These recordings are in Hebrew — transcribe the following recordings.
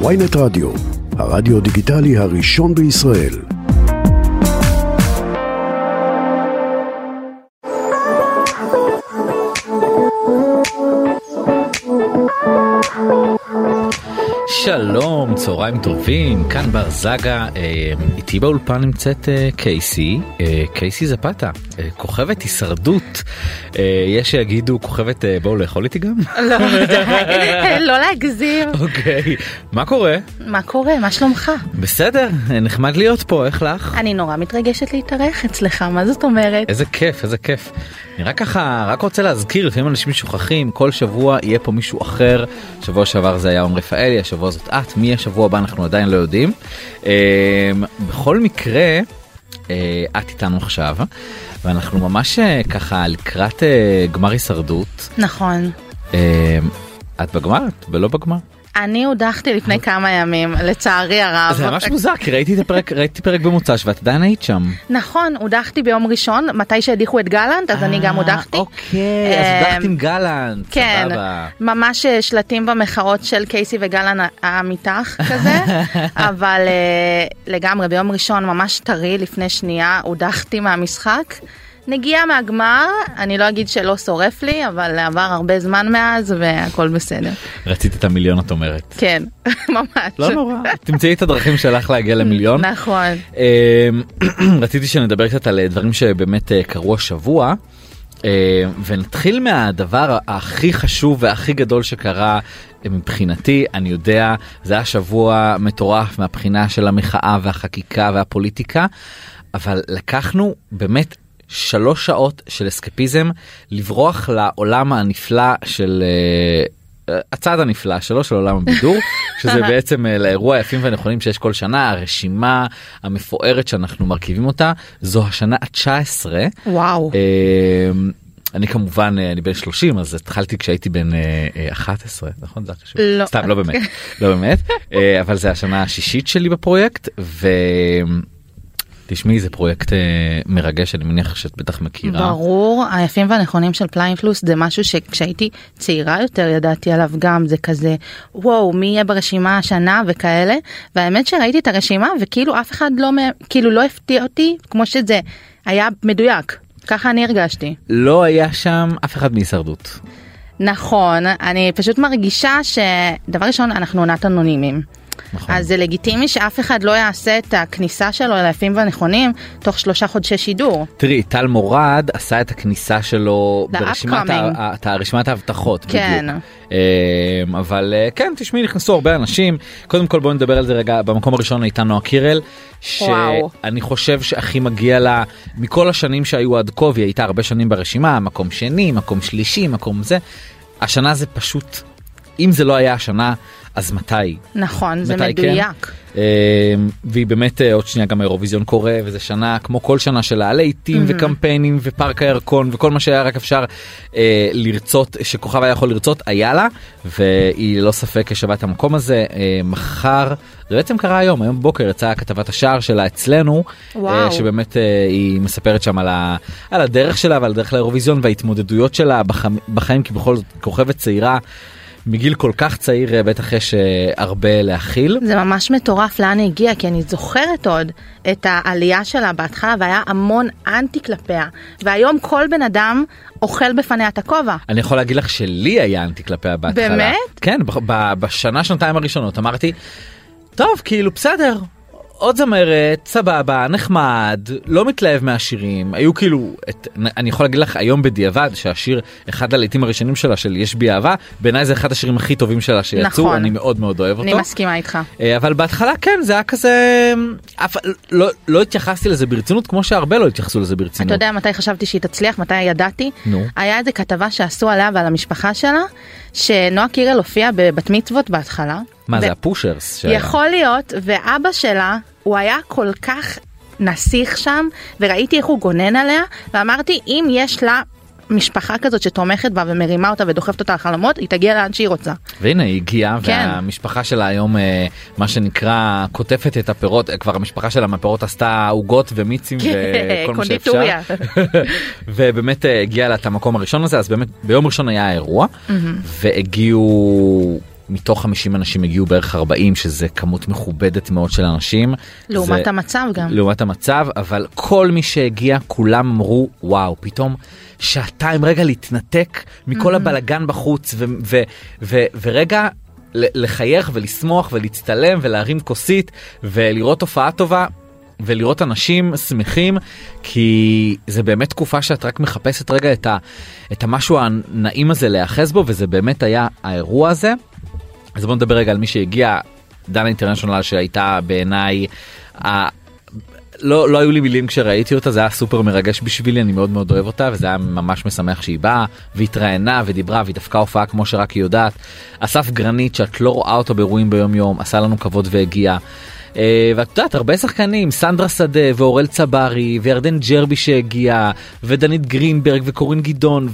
ויינט רדיו, הרדיו דיגיטלי הראשון בישראל. שלום, צהריים טובים, כאן בר זגה, אה, איתי באולפן נמצאת אה, קייסי, אה, קייסי זפתה, כוכבת הישרדות, אה, יש שיגידו כוכבת אה, בואו לאכול איתי גם? לא, לא להגזים. אוקיי, מה קורה? מה קורה? מה שלומך? בסדר, אה, נחמד להיות פה, איך לך? אני נורא מתרגשת להתארח אצלך, מה זאת אומרת? איזה כיף, איזה כיף. אני רק ככה, רק רוצה להזכיר, לפעמים אנשים שוכחים, כל שבוע יהיה פה מישהו אחר. שבוע שעבר זה היה עומר רפאלי, השבוע זאת את, מי השבוע הבא אנחנו עדיין לא יודעים. אה, בכל מקרה, אה, את איתנו עכשיו, ואנחנו ממש אה, ככה לקראת אה, גמר הישרדות. נכון. אה, את בגמר? את ולא בגמר? אני הודחתי לפני כמה ימים, לצערי הרב. זה ממש מוזר, כי ראיתי את הפרק, ראיתי פרק במוצ"ש ואת עדיין היית שם. נכון, הודחתי ביום ראשון, מתי שהדיחו את גלנט, אז אני גם אה, הודחתי. אוקיי, אז אה, הודחת עם גלנט, כן. ממש אה, שלטים במחאות של קייסי וגלן המתח כזה, אבל לגמרי ביום ראשון ממש טרי לפני שנייה הודחתי מהמשחק. נגיעה מהגמר, אני לא אגיד שלא שורף לי, אבל עבר הרבה זמן מאז והכל בסדר. רצית את המיליון את אומרת. כן, ממש. לא נורא, תמצאי את הדרכים שלך להגיע למיליון. נכון. אמ, רציתי שנדבר קצת על דברים שבאמת אה, קרו השבוע. אה, ונתחיל מהדבר הכי חשוב והכי גדול שקרה אה, מבחינתי, אני יודע, זה היה שבוע מטורף מהבחינה של המחאה והחקיקה והפוליטיקה, אבל לקחנו באמת שלוש שעות של אסקפיזם לברוח לעולם הנפלא של... אה, הצד הנפלא שלו של עולם הבידור שזה בעצם אה, לאירוע היפים והנכונים שיש כל שנה הרשימה המפוארת שאנחנו מרכיבים אותה זו השנה ה-19. וואו. אה, אני כמובן אה, אני בן 30 אז התחלתי כשהייתי בן אה, אה, 11 נכון זה החישוב לא. סתם לא באמת לא באמת אה, אבל זה השנה השישית שלי בפרויקט ו... תשמעי זה פרויקט אה, מרגש אני מניח שאת בטח מכירה. ברור, היפים והנכונים של פנאי פלוס זה משהו שכשהייתי צעירה יותר ידעתי עליו גם, זה כזה וואו מי יהיה ברשימה השנה וכאלה, והאמת שראיתי את הרשימה וכאילו אף אחד לא, כאילו לא הפתיע אותי כמו שזה היה מדויק, ככה אני הרגשתי. לא היה שם אף אחד מהישרדות. נכון, אני פשוט מרגישה שדבר ראשון אנחנו עונת אנונימים. נכון. אז זה לגיטימי שאף אחד לא יעשה את הכניסה שלו ליפים והנכונים תוך שלושה חודשי שידור. תראי טל מורד עשה את הכניסה שלו ברשימת. ה- רשימת ההבטחות כן. בדיוק. אמ, אבל אה, כן תשמעי נכנסו הרבה אנשים קודם כל בואי נדבר על זה רגע במקום הראשון הייתה נועה קירל. שאני חושב שהכי מגיע לה מכל השנים שהיו עד כה והיא הייתה הרבה שנים ברשימה מקום שני מקום שלישי מקום זה השנה זה פשוט אם זה לא היה השנה אז מתי נכון, זה מתי כן? מדויק. אה, והיא באמת אה, עוד שנייה גם האירוויזיון קורה וזה שנה כמו כל שנה שלה להיטים וקמפיינים ופארק הירקון וכל מה שהיה רק אפשר אה, לרצות שכוכב היה יכול לרצות היה לה והיא ללא ספק שווה את המקום הזה אה, מחר זה בעצם קרה היום היום בבוקר יצאה כתבת השער שלה אצלנו וואו. אה, שבאמת אה, היא מספרת שם על, ה, על הדרך שלה ועל הדרך לאירוויזיון וההתמודדויות שלה בחיים, בחיים כי בכל זאת כוכבת צעירה. מגיל כל כך צעיר אה, בטח יש אה, הרבה להכיל. זה ממש מטורף לאן היא הגיעה, כי אני זוכרת עוד את העלייה שלה בהתחלה והיה המון אנטי כלפיה, והיום כל בן אדם אוכל בפניה את הכובע. אני יכול להגיד לך שלי היה אנטי כלפיה בהתחלה. באמת? כן, בשנה שנתיים הראשונות אמרתי, טוב כאילו בסדר. עוד זמרת, סבבה, נחמד, לא מתלהב מהשירים, היו כאילו, את, אני יכול להגיד לך היום בדיעבד שהשיר, אחד הלעיתים הראשונים שלה של יש בי אהבה, בעיניי זה אחד השירים הכי טובים שלה שיצאו, נכון. אני מאוד מאוד אוהב אותו. אני מסכימה איתך. אה, אבל בהתחלה כן זה היה כזה, אף, לא, לא התייחסתי לזה ברצינות כמו שהרבה לא התייחסו לזה ברצינות. אתה יודע מתי חשבתי שהיא תצליח, מתי ידעתי? נו. היה איזה כתבה שעשו עליה ועל המשפחה שלה, שנועה קירל הופיעה בבת מצוות בהתחלה. מה ו- זה הפושרס? שהיה. יכול להיות, ואבא שלה, הוא היה כל כך נסיך שם, וראיתי איך הוא גונן עליה, ואמרתי, אם יש לה משפחה כזאת שתומכת בה ומרימה אותה ודוחפת אותה לחלומות, היא תגיע לאן שהיא רוצה. והנה היא הגיעה כן. והמשפחה שלה היום אה, מה שנקרא קוטפת את הפירות אה, כבר המשפחה שלה מהפירות עשתה עוגות ומיצים וכל מה שאפשר. ובאמת אה, הגיעה לה את המקום הראשון הזה אז באמת ביום ראשון היה האירוע והגיעו מתוך 50 אנשים הגיעו בערך 40 שזה כמות מכובדת מאוד של אנשים. לעומת זה, המצב גם. לעומת המצב אבל כל מי שהגיע כולם אמרו וואו פתאום שעתיים רגע להתנתק מכל הבלגן בחוץ ו- ו- ו- ורגע לחייך ולשמוח ולהצטלם ולהרים כוסית ולראות הופעה טובה. ולראות אנשים שמחים כי זה באמת תקופה שאת רק מחפשת רגע את, ה, את המשהו הנעים הזה להיאחז בו וזה באמת היה האירוע הזה. אז בוא נדבר רגע על מי שהגיע, דנה אינטרנשיונל שהייתה בעיניי, ה... לא, לא היו לי מילים כשראיתי אותה, זה היה סופר מרגש בשבילי, אני מאוד מאוד אוהב אותה, וזה היה ממש משמח שהיא באה, והתראיינה ודיברה, והיא דפקה הופעה כמו שרק היא יודעת. אסף גרנית, שאת לא רואה אותו באירועים ביום יום, עשה לנו כבוד והגיע. אה, ואת יודעת הרבה שחקנים סנדרה שדה ואורל צברי וירדן ג'רבי שהגיע ודנית גרינברג וקורין גדעון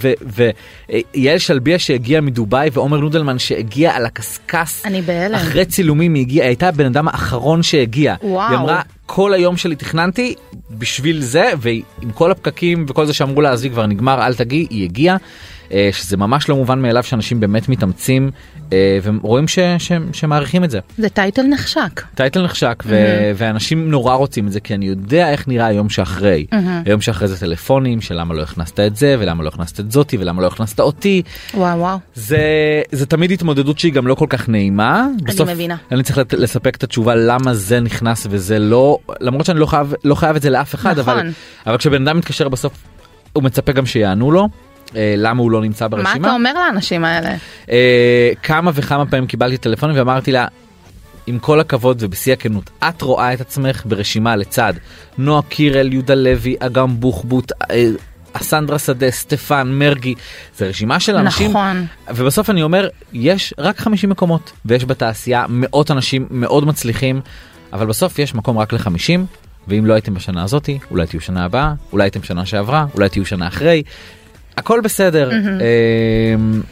ויעל שלביה שהגיע מדובאי ועומר נודלמן שהגיע על הקשקש אני בהלם. אחרי צילומים היא הגיעה הייתה הבן אדם האחרון שהגיע וואו. היא אמרה כל היום שלי תכננתי בשביל זה ועם כל הפקקים וכל זה שאמרו לה עזבי כבר נגמר אל תגיעי היא הגיעה. אה, שזה ממש לא מובן מאליו שאנשים באמת מתאמצים אה, ורואים ש- ש- שמעריכים את זה. זה טייטל נחשק. טייטל נחשק ו- ואנשים נורא רוצים את זה כי אני יודע איך נראה היום שאחרי. היום שאחרי זה טלפונים של למה לא הכנסת את זה ולמה לא הכנסת את זאתי ולמה לא הכנסת אותי. וואו וואו. זה זה תמיד התמודדות שהיא גם לא כל כך נעימה. בסוף מבינה. אני צריך לספק את התשובה למה זה נכנס וזה לא למרות שאני לא חייב לא חייב את זה לאף אחד אבל נכון. אבל כשבן אדם מתקשר בסוף הוא מצפה גם שיענו לו. אה, למה הוא לא נמצא מה ברשימה? אתה אומר לאנשים האלה? אה, כמה וכמה פעמים קיבלתי טלפונים ואמרתי לה, עם כל הכבוד ובשיא הכנות, את רואה את עצמך ברשימה לצד נועה קירל, יהודה לוי, אגם בוחבוט, אה, סנדרה שדה, סטפן, מרגי, זה רשימה של אנשים, נכון. ובסוף אני אומר, יש רק 50 מקומות, ויש בתעשייה מאות אנשים מאוד מצליחים, אבל בסוף יש מקום רק ל-50, ואם לא הייתם בשנה הזאתי, אולי תהיו שנה הבאה, אולי הייתם שנה שעברה, אולי תהיו שנה אחרי, הכל בסדר. אמ,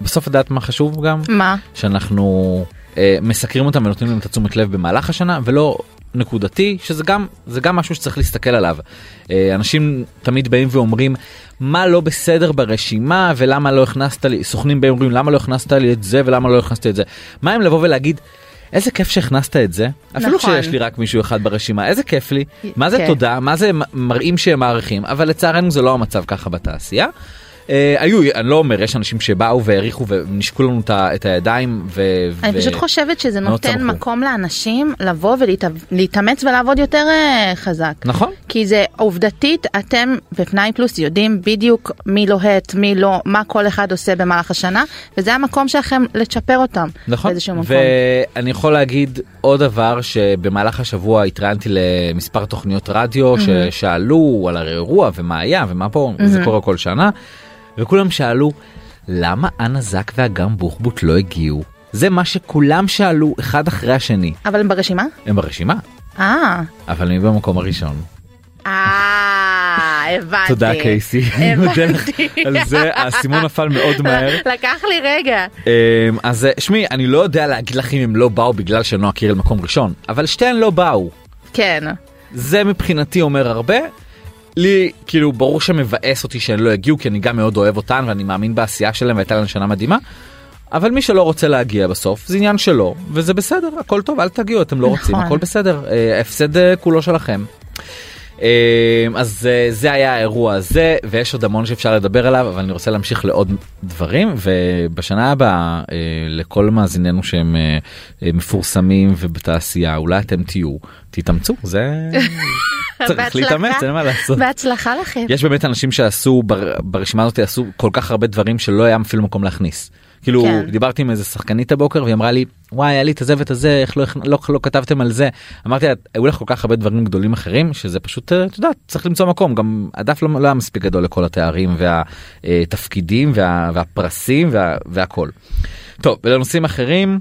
בסוף את יודעת מה חשוב גם? מה? שאנחנו אה, מסקרים אותם ונותנים להם את התשומת לב במהלך השנה ולא נקודתי שזה גם זה גם משהו שצריך להסתכל עליו. אה, אנשים תמיד באים ואומרים מה לא בסדר ברשימה ולמה לא הכנסת לי סוכנים באים ואומרים למה לא הכנסת לי את זה ולמה לא הכנסת את זה. מה אם לבוא ולהגיד. איזה כיף שהכנסת את זה אפילו נכון. שיש לי רק מישהו אחד ברשימה איזה כיף לי מה זה כן. תודה מה זה מראים שהם מעריכים אבל לצערנו זה לא המצב ככה בתעשייה. אה, היו אני לא אומר יש אנשים שבאו והעריכו ונשקו לנו את הידיים. ו- אני ו- פשוט חושבת שזה מאוד נותן. מקום לאנשים לבוא ולהתאמץ ולעבוד יותר אה, חזק. נכון כי זה עובדתית אתם בפנאי פלוס יודעים בדיוק מי לוהט מי לא מה כל אחד עושה במהלך השנה וזה המקום שלכם לצ'פר אותם נכון באיזשהו מקום. ואני יכול להגיד עוד דבר שבמהלך השבוע התראיינתי למספר תוכניות רדיו ששאלו על האירוע ומה היה ומה פה זה קורה כל שנה וכולם שאלו למה אנה זק ואגם בוחבוט לא הגיעו זה מה שכולם שאלו אחד אחרי השני אבל הם ברשימה? הם ברשימה אה. אבל אני במקום הראשון אה, הבנתי. תודה קייסי הבנתי. על זה האסימון נפל מאוד מהר. לקח לי רגע. אמ, אז אה, שמי אני לא יודע להגיד לך אם הם לא באו בגלל שנועה קירל מקום ראשון אבל שתיהן לא באו כן. זה מבחינתי אומר הרבה. לי כאילו ברור שמבאס אותי שהן לא הגיעו כי אני גם מאוד אוהב אותן ואני מאמין בעשייה שלהם והייתה להם שנה מדהימה. אבל מי שלא רוצה להגיע בסוף זה עניין שלו וזה בסדר הכל טוב אל תגיעו אתם לא רוצים נכון. הכל בסדר אה, ההפסד אה, כולו שלכם. אה, אז אה, זה היה האירוע הזה ויש עוד המון שאפשר לדבר עליו אבל אני רוצה להמשיך לעוד דברים ובשנה הבאה אה, לכל מאזיננו שהם אה, מפורסמים ובתעשייה אולי אתם תהיו תתאמצו זה צריך. להתאמץ אין מה לעשות. בהצלחה לכם. יש באמת אנשים שעשו בר, ברשימה הזאת עשו כל כך הרבה דברים שלא היה אפילו מקום להכניס. כאילו כן. דיברתי עם איזה שחקנית הבוקר והיא אמרה לי וואי היה לי את הזה ואת הזה איך לא, לא, לא כתבתם על זה אמרתי לה היו לך כל כך הרבה דברים גדולים אחרים שזה פשוט אה, את יודעת צריך למצוא מקום גם הדף לא, לא היה מספיק גדול לכל התארים והתפקידים וה, והפרסים וה, והכל. טוב ולנושאים אחרים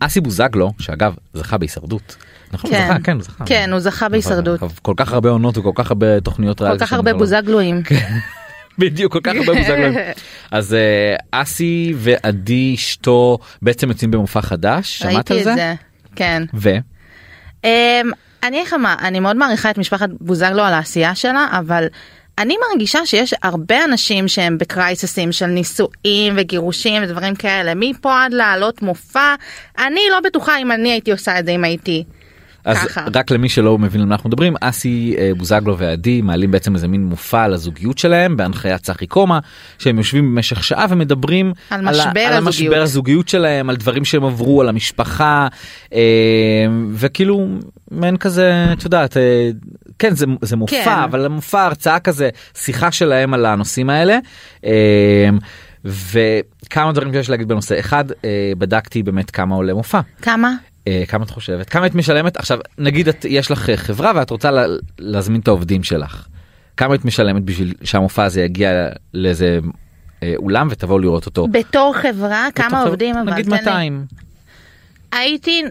אסי בוזגלו שאגב זכה בהישרדות. נכון כן. זכה כן זכה. כן, הוא זכה בהישרדות. כל כך הרבה עונות וכל כך הרבה תוכניות כל ריאליטי כך הרבה לא- בוזגלואים. בדיוק כל כך הרבה בוזגלואים. אז אה, אסי ועדי אשתו בעצם יוצאים במופע חדש שמעת על ראיתי זה? את זה. כן. ו? אמ, אני אגיד לך מה, אני מאוד מעריכה את משפחת בוזגלו על העשייה שלה, אבל אני מרגישה שיש הרבה אנשים שהם בקרייססים של נישואים וגירושים ודברים כאלה, מפה עד לעלות מופע, אני לא בטוחה אם אני הייתי עושה את זה אם הייתי. אז ככה. רק למי שלא מבין על מה אנחנו מדברים אסי אה, בוזגלו ועדי מעלים בעצם איזה מין מופע על הזוגיות שלהם בהנחיית צחי קומה שהם יושבים במשך שעה ומדברים על ה- משבר על המשבר הזוגיות. שלהם על דברים שהם עברו על המשפחה אה, וכאילו מעין כזה את יודעת אה, כן זה זה מופע כן. אבל מופע הרצאה כזה שיחה שלהם על הנושאים האלה. וכמה דברים שיש להגיד בנושא אחד בדקתי באמת כמה עולה מופע. כמה? אה, כמה את חושבת? כמה את משלמת? עכשיו נגיד את יש לך אה, חברה ואת רוצה לה, להזמין את העובדים שלך. כמה את משלמת בשביל שהמופע הזה יגיע לאיזה אה, אולם ותבואו לראות אותו? בתור חברה כמה בתור- עובדים נגיד תן לי. 200. הייתי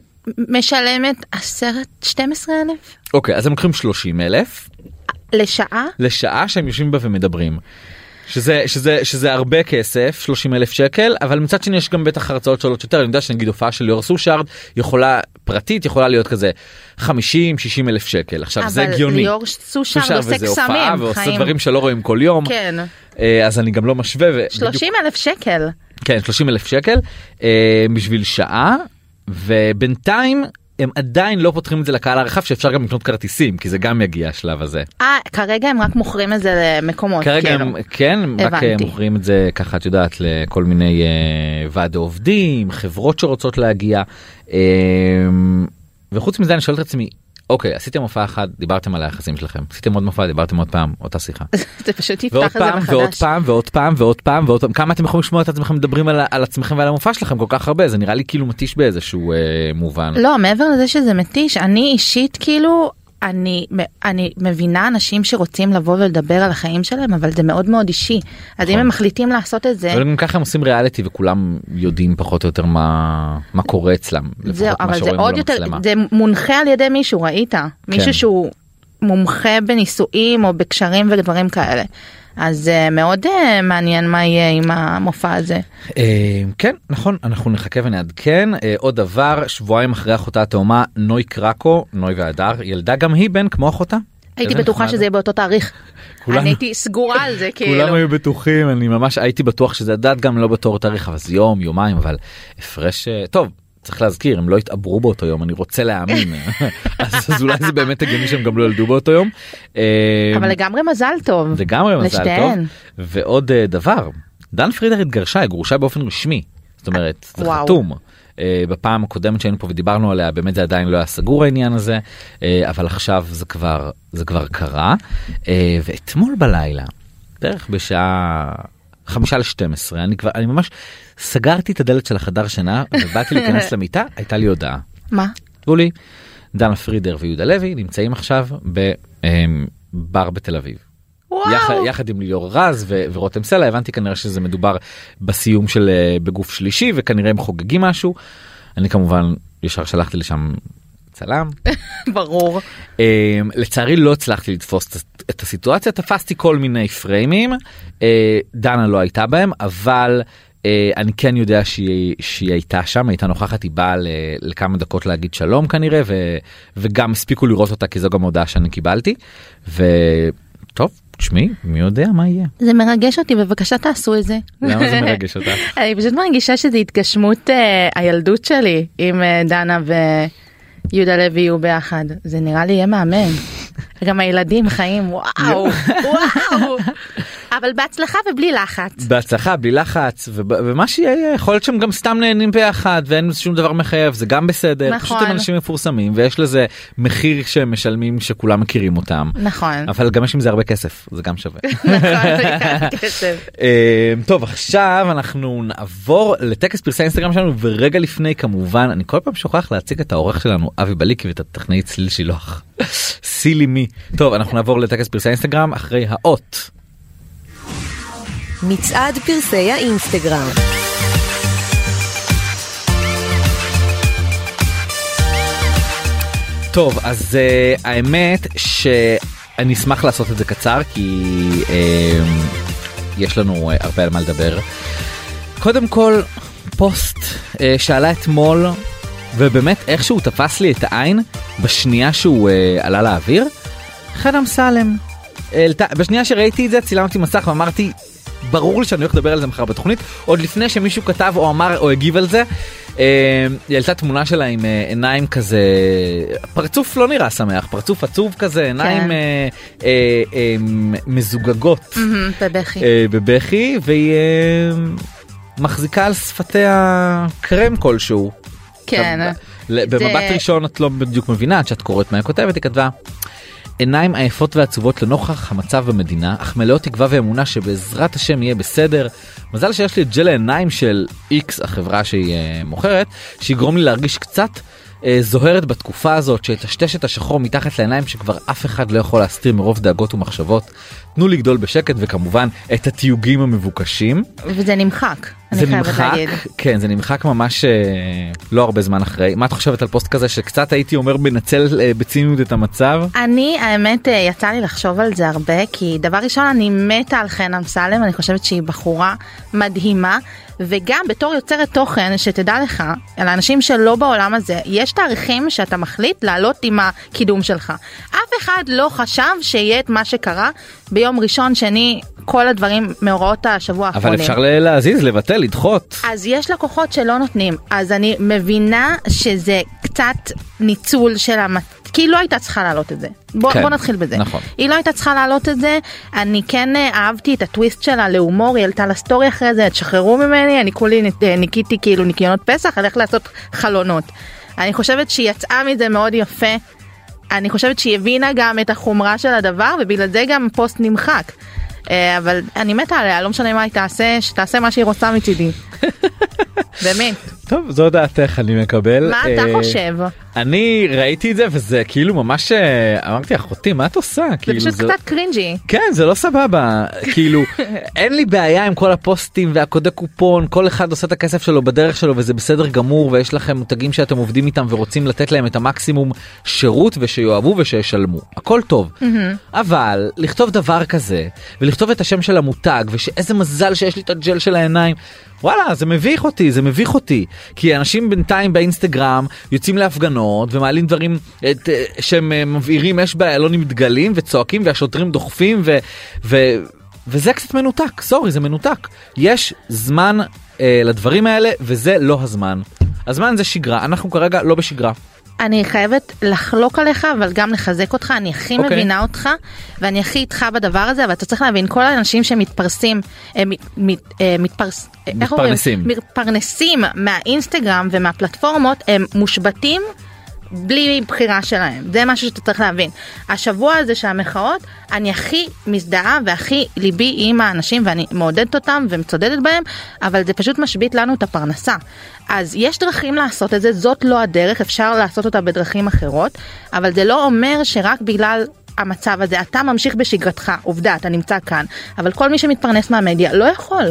משלמת עשרת 12 אלף אוקיי אז הם לוקחים 30 אלף לשעה לשעה שהם יושבים בה ומדברים. שזה שזה שזה הרבה כסף 30 אלף שקל אבל מצד שני יש גם בטח הרצאות שעולות יותר אני יודע שנגיד הופעה של ליאור סושארד יכולה פרטית יכולה להיות כזה 50 60 אלף שקל עכשיו זה אבל הגיוני. ליאור סושארד עושה וזה הופעה קסמים ועושה חיים. דברים שלא רואים כל יום כן אה, אז אני גם לא משווה. ובדיוק- 30 אלף שקל כן 30 אלף שקל אה, בשביל שעה ובינתיים הם עדיין לא פותחים את זה לקהל הרחב שאפשר גם לקנות כרטיסים כי זה גם יגיע השלב הזה. אה כרגע הם רק מוכרים את זה למקומות כרגע כאילו. הם כן רק אה, הבנתי. מוכרים את זה ככה את יודעת לכל מיני אה, ועדי עובדים חברות שרוצות להגיע אה, וחוץ מזה אני שואל את עצמי אוקיי עשיתם הופעה אחת דיברתם על היחסים שלכם עשיתם עוד מופע דיברתם עוד פעם אותה שיחה זה פשוט יפתח את זה פעם ועוד מחדש. פעם ועוד פעם ועוד פעם ועוד פעם כמה אתם יכולים לשמוע את עצמכם מדברים על, על עצמכם ועל המופע שלכם כל כך הרבה זה נראה לי כאילו מתיש באיזשהו אה, מובן. לא מעבר לזה שזה מתיש אני אישית כאילו אני אני מבינה אנשים שרוצים לבוא ולדבר על החיים שלהם אבל זה מאוד מאוד אישי אז אם נכון. הם מחליטים לעשות את זה אבל גם ככה הם עושים ריאליטי וכולם יודעים פחות או יותר מה מה קורה אצלם. זהו אבל זה עוד יותר. זה מונחה על ידי מישהו ראית כן. מישהו שהוא מומחה בנישואים או בקשרים ודברים כאלה אז זה מאוד אה, מעניין מה יהיה עם המופע הזה. אה, כן נכון אנחנו נחכה ונעדכן אה, עוד דבר שבועיים אחרי אחותה התאומה נוי קרקו נוי והדר ילדה גם היא בן כמו אחותה. הייתי בטוחה. שזה יהיה באותו תאריך. כולנו- אני הייתי סגורה על זה כאילו. כולם היו בטוחים אני ממש הייתי בטוח שזה דעת גם לא בתור תאריך אבל זה יום יומיים אבל הפרש אה, טוב. צריך להזכיר הם לא התעברו באותו יום אני רוצה להאמין אז, אז אולי זה באמת הגיוני שהם גם לא ילדו באותו יום. אה, אבל לגמרי מזל טוב. לגמרי מזל טוב. לשתיהן. ועוד אה, דבר, דן פרידר התגרשה, היא גרושה באופן רשמי. זאת אומרת, זה וואו. חתום. אה, בפעם הקודמת שהיינו פה ודיברנו עליה באמת זה עדיין לא היה סגור העניין הזה אה, אבל עכשיו זה כבר זה כבר קרה אה, ואתמול בלילה בערך בשעה חמישה לשתים עשרה אני כבר אני ממש סגרתי את הדלת של החדר שינה ובאתי להיכנס למיטה הייתה לי הודעה. מה? כתבו לי דנה פרידר ויהודה לוי נמצאים עכשיו בבר בתל אביב. יחד, וואו. יחד עם ליאור רז ו- ורותם סלע הבנתי כנראה שזה מדובר בסיום של אה, בגוף שלישי וכנראה הם חוגגים משהו. אני כמובן ישר שלחתי לשם צלם. ברור. אה, לצערי לא הצלחתי לתפוס את- הסיטואציה תפסתי כל מיני פריימים אה, דנה לא הייתה בהם אבל. אה, אני כן יודע שהיא, שהיא הייתה שם הייתה נוכחת היא באה ל- לכמה דקות להגיד שלום כנראה ו, וגם הספיקו לראות אותה כי זו גם הודעה שאני קיבלתי וטוב תשמעי מי יודע מה יהיה זה מרגש אותי בבקשה תעשו את זה. למה זה מרגש אותך אני פשוט מרגישה שזה התגשמות אה, הילדות שלי עם דנה ויהודה לוי יהיו ביחד זה נראה לי יהיה מהמם. גם הילדים חיים וואו וואו אבל בהצלחה ובלי לחץ. בהצלחה בלי לחץ ומה שיהיה יכול להיות שהם גם סתם נהנים ביחד ואין שום דבר מחייב זה גם בסדר נכון. פשוט הם אנשים מפורסמים ויש לזה מחיר שהם משלמים שכולם מכירים אותם נכון. אבל גם יש עם זה הרבה כסף זה גם שווה. נכון. אה, טוב עכשיו אנחנו נעבור לטקס פרסי האינסטגרם שלנו ורגע לפני כמובן אני כל פעם שוכח להציג את העורך שלנו אבי בליקי ואת הטכנאי צליל שילוח. סילי מי. טוב אנחנו נעבור לטקס פרסי האינסטגרם אחרי האות. מצעד פרסי האינסטגרם. טוב אז uh, האמת שאני אשמח לעשות את זה קצר כי uh, יש לנו uh, הרבה על מה לדבר. קודם כל פוסט uh, שעלה אתמול ובאמת איכשהו תפס לי את העין בשנייה שהוא uh, עלה לאוויר. חן אמסלם בשנייה שראיתי את זה צילמתי מסך ואמרתי ברור לי שאני הולך לדבר על זה מחר בתוכנית עוד לפני שמישהו כתב או אמר או הגיב על זה. אה, היא העלתה תמונה שלה עם אה, עיניים כזה פרצוף לא נראה שמח פרצוף עצוב כזה עיניים כן. אה, אה, אה, מזוגגות בבכי. אה, בבכי והיא מחזיקה על שפתיה קרם כלשהו. כן. במבט ראשון את לא בדיוק מבינה עד שאת קוראת מה היא כותבת היא כתבה. עיניים עייפות ועצובות לנוכח המצב במדינה אך מלאות תקווה ואמונה שבעזרת השם יהיה בסדר. מזל שיש לי את ג'ל העיניים של איקס החברה שהיא אה, מוכרת שיגרום לי להרגיש קצת אה, זוהרת בתקופה הזאת שיטשטש את השחור מתחת לעיניים שכבר אף אחד לא יכול להסתיר מרוב דאגות ומחשבות. תנו לי גדול בשקט וכמובן את התיוגים המבוקשים. וזה נמחק. זה נמחק, להגיד. כן זה נמחק ממש אה, לא הרבה זמן אחרי. מה את חושבת על פוסט כזה שקצת הייתי אומר מנצל אה, בציניות את המצב? אני האמת אה, יצא לי לחשוב על זה הרבה כי דבר ראשון אני מתה על חן אמסלם אני חושבת שהיא בחורה מדהימה וגם בתור יוצרת תוכן שתדע לך על האנשים שלא בעולם הזה יש תאריכים שאתה מחליט לעלות עם הקידום שלך אף אחד לא חשב שיהיה את מה שקרה ביום ראשון שני כל הדברים מאורעות השבוע אבל האחרונים. אפשר ל- להזיז לבטל לדחות. אז יש לקוחות שלא נותנים, אז אני מבינה שזה קצת ניצול של המת... כי היא לא הייתה צריכה להעלות את זה. בוא, כן, בוא נתחיל בזה. נכון. היא לא הייתה צריכה להעלות את זה, אני כן אה, אהבתי את הטוויסט שלה להומור, היא העלתה לסטורי אחרי זה, תשחררו ממני, אני כולי אה, ניקיתי כאילו ניקיונות פסח, אני הולכת לעשות חלונות. אני חושבת שהיא יצאה מזה מאוד יפה. אני חושבת שהיא הבינה גם את החומרה של הדבר ובגלל זה גם פוסט נמחק. אה, אבל אני מתה עליה, לא משנה מה היא תעשה, שתעשה מה שהיא רוצה מצידי. באמת. טוב זו דעתך אני מקבל. מה אתה אה, חושב? אני ראיתי את זה וזה כאילו ממש אה, אמרתי אחותי מה את עושה? זה כאילו, פשוט קצת קרינג'י. כן זה לא סבבה כאילו אין לי בעיה עם כל הפוסטים והקודי קופון כל אחד עושה את הכסף שלו בדרך שלו וזה בסדר גמור ויש לכם מותגים שאתם עובדים איתם ורוצים לתת להם את המקסימום שירות ושיאהבו ושישלמו הכל טוב אבל לכתוב דבר כזה ולכתוב את השם של המותג ושאיזה מזל שיש לי את הג'ל של העיניים. וואלה זה מביך אותי זה מביך אותי כי אנשים בינתיים באינסטגרם יוצאים להפגנות ומעלים דברים את, אה, שהם אה, מבעירים אש באיילון עם דגלים וצועקים והשוטרים דוחפים ו, ו, וזה קצת מנותק סורי זה מנותק יש זמן אה, לדברים האלה וזה לא הזמן. הזמן זה שגרה אנחנו כרגע לא בשגרה. אני חייבת לחלוק עליך אבל גם לחזק אותך אני הכי אוקיי. מבינה אותך ואני הכי איתך בדבר הזה אבל אתה צריך להבין כל האנשים שמתפרסים אה, מת- אה, מתפרס-? מתפרנסים. מתפרנסים מהאינסטגרם ומהפלטפורמות הם מושבתים. בלי בחירה שלהם. זה משהו שאתה צריך להבין. השבוע הזה של המחאות אני הכי מזדהה והכי ליבי עם האנשים ואני מעודדת אותם ומצודדת בהם אבל זה פשוט משבית לנו את הפרנסה. אז יש דרכים לעשות את זה זאת לא הדרך אפשר לעשות אותה בדרכים אחרות אבל זה לא אומר שרק בגלל המצב הזה אתה ממשיך בשגרתך עובדה אתה נמצא כאן אבל כל מי שמתפרנס מהמדיה לא יכול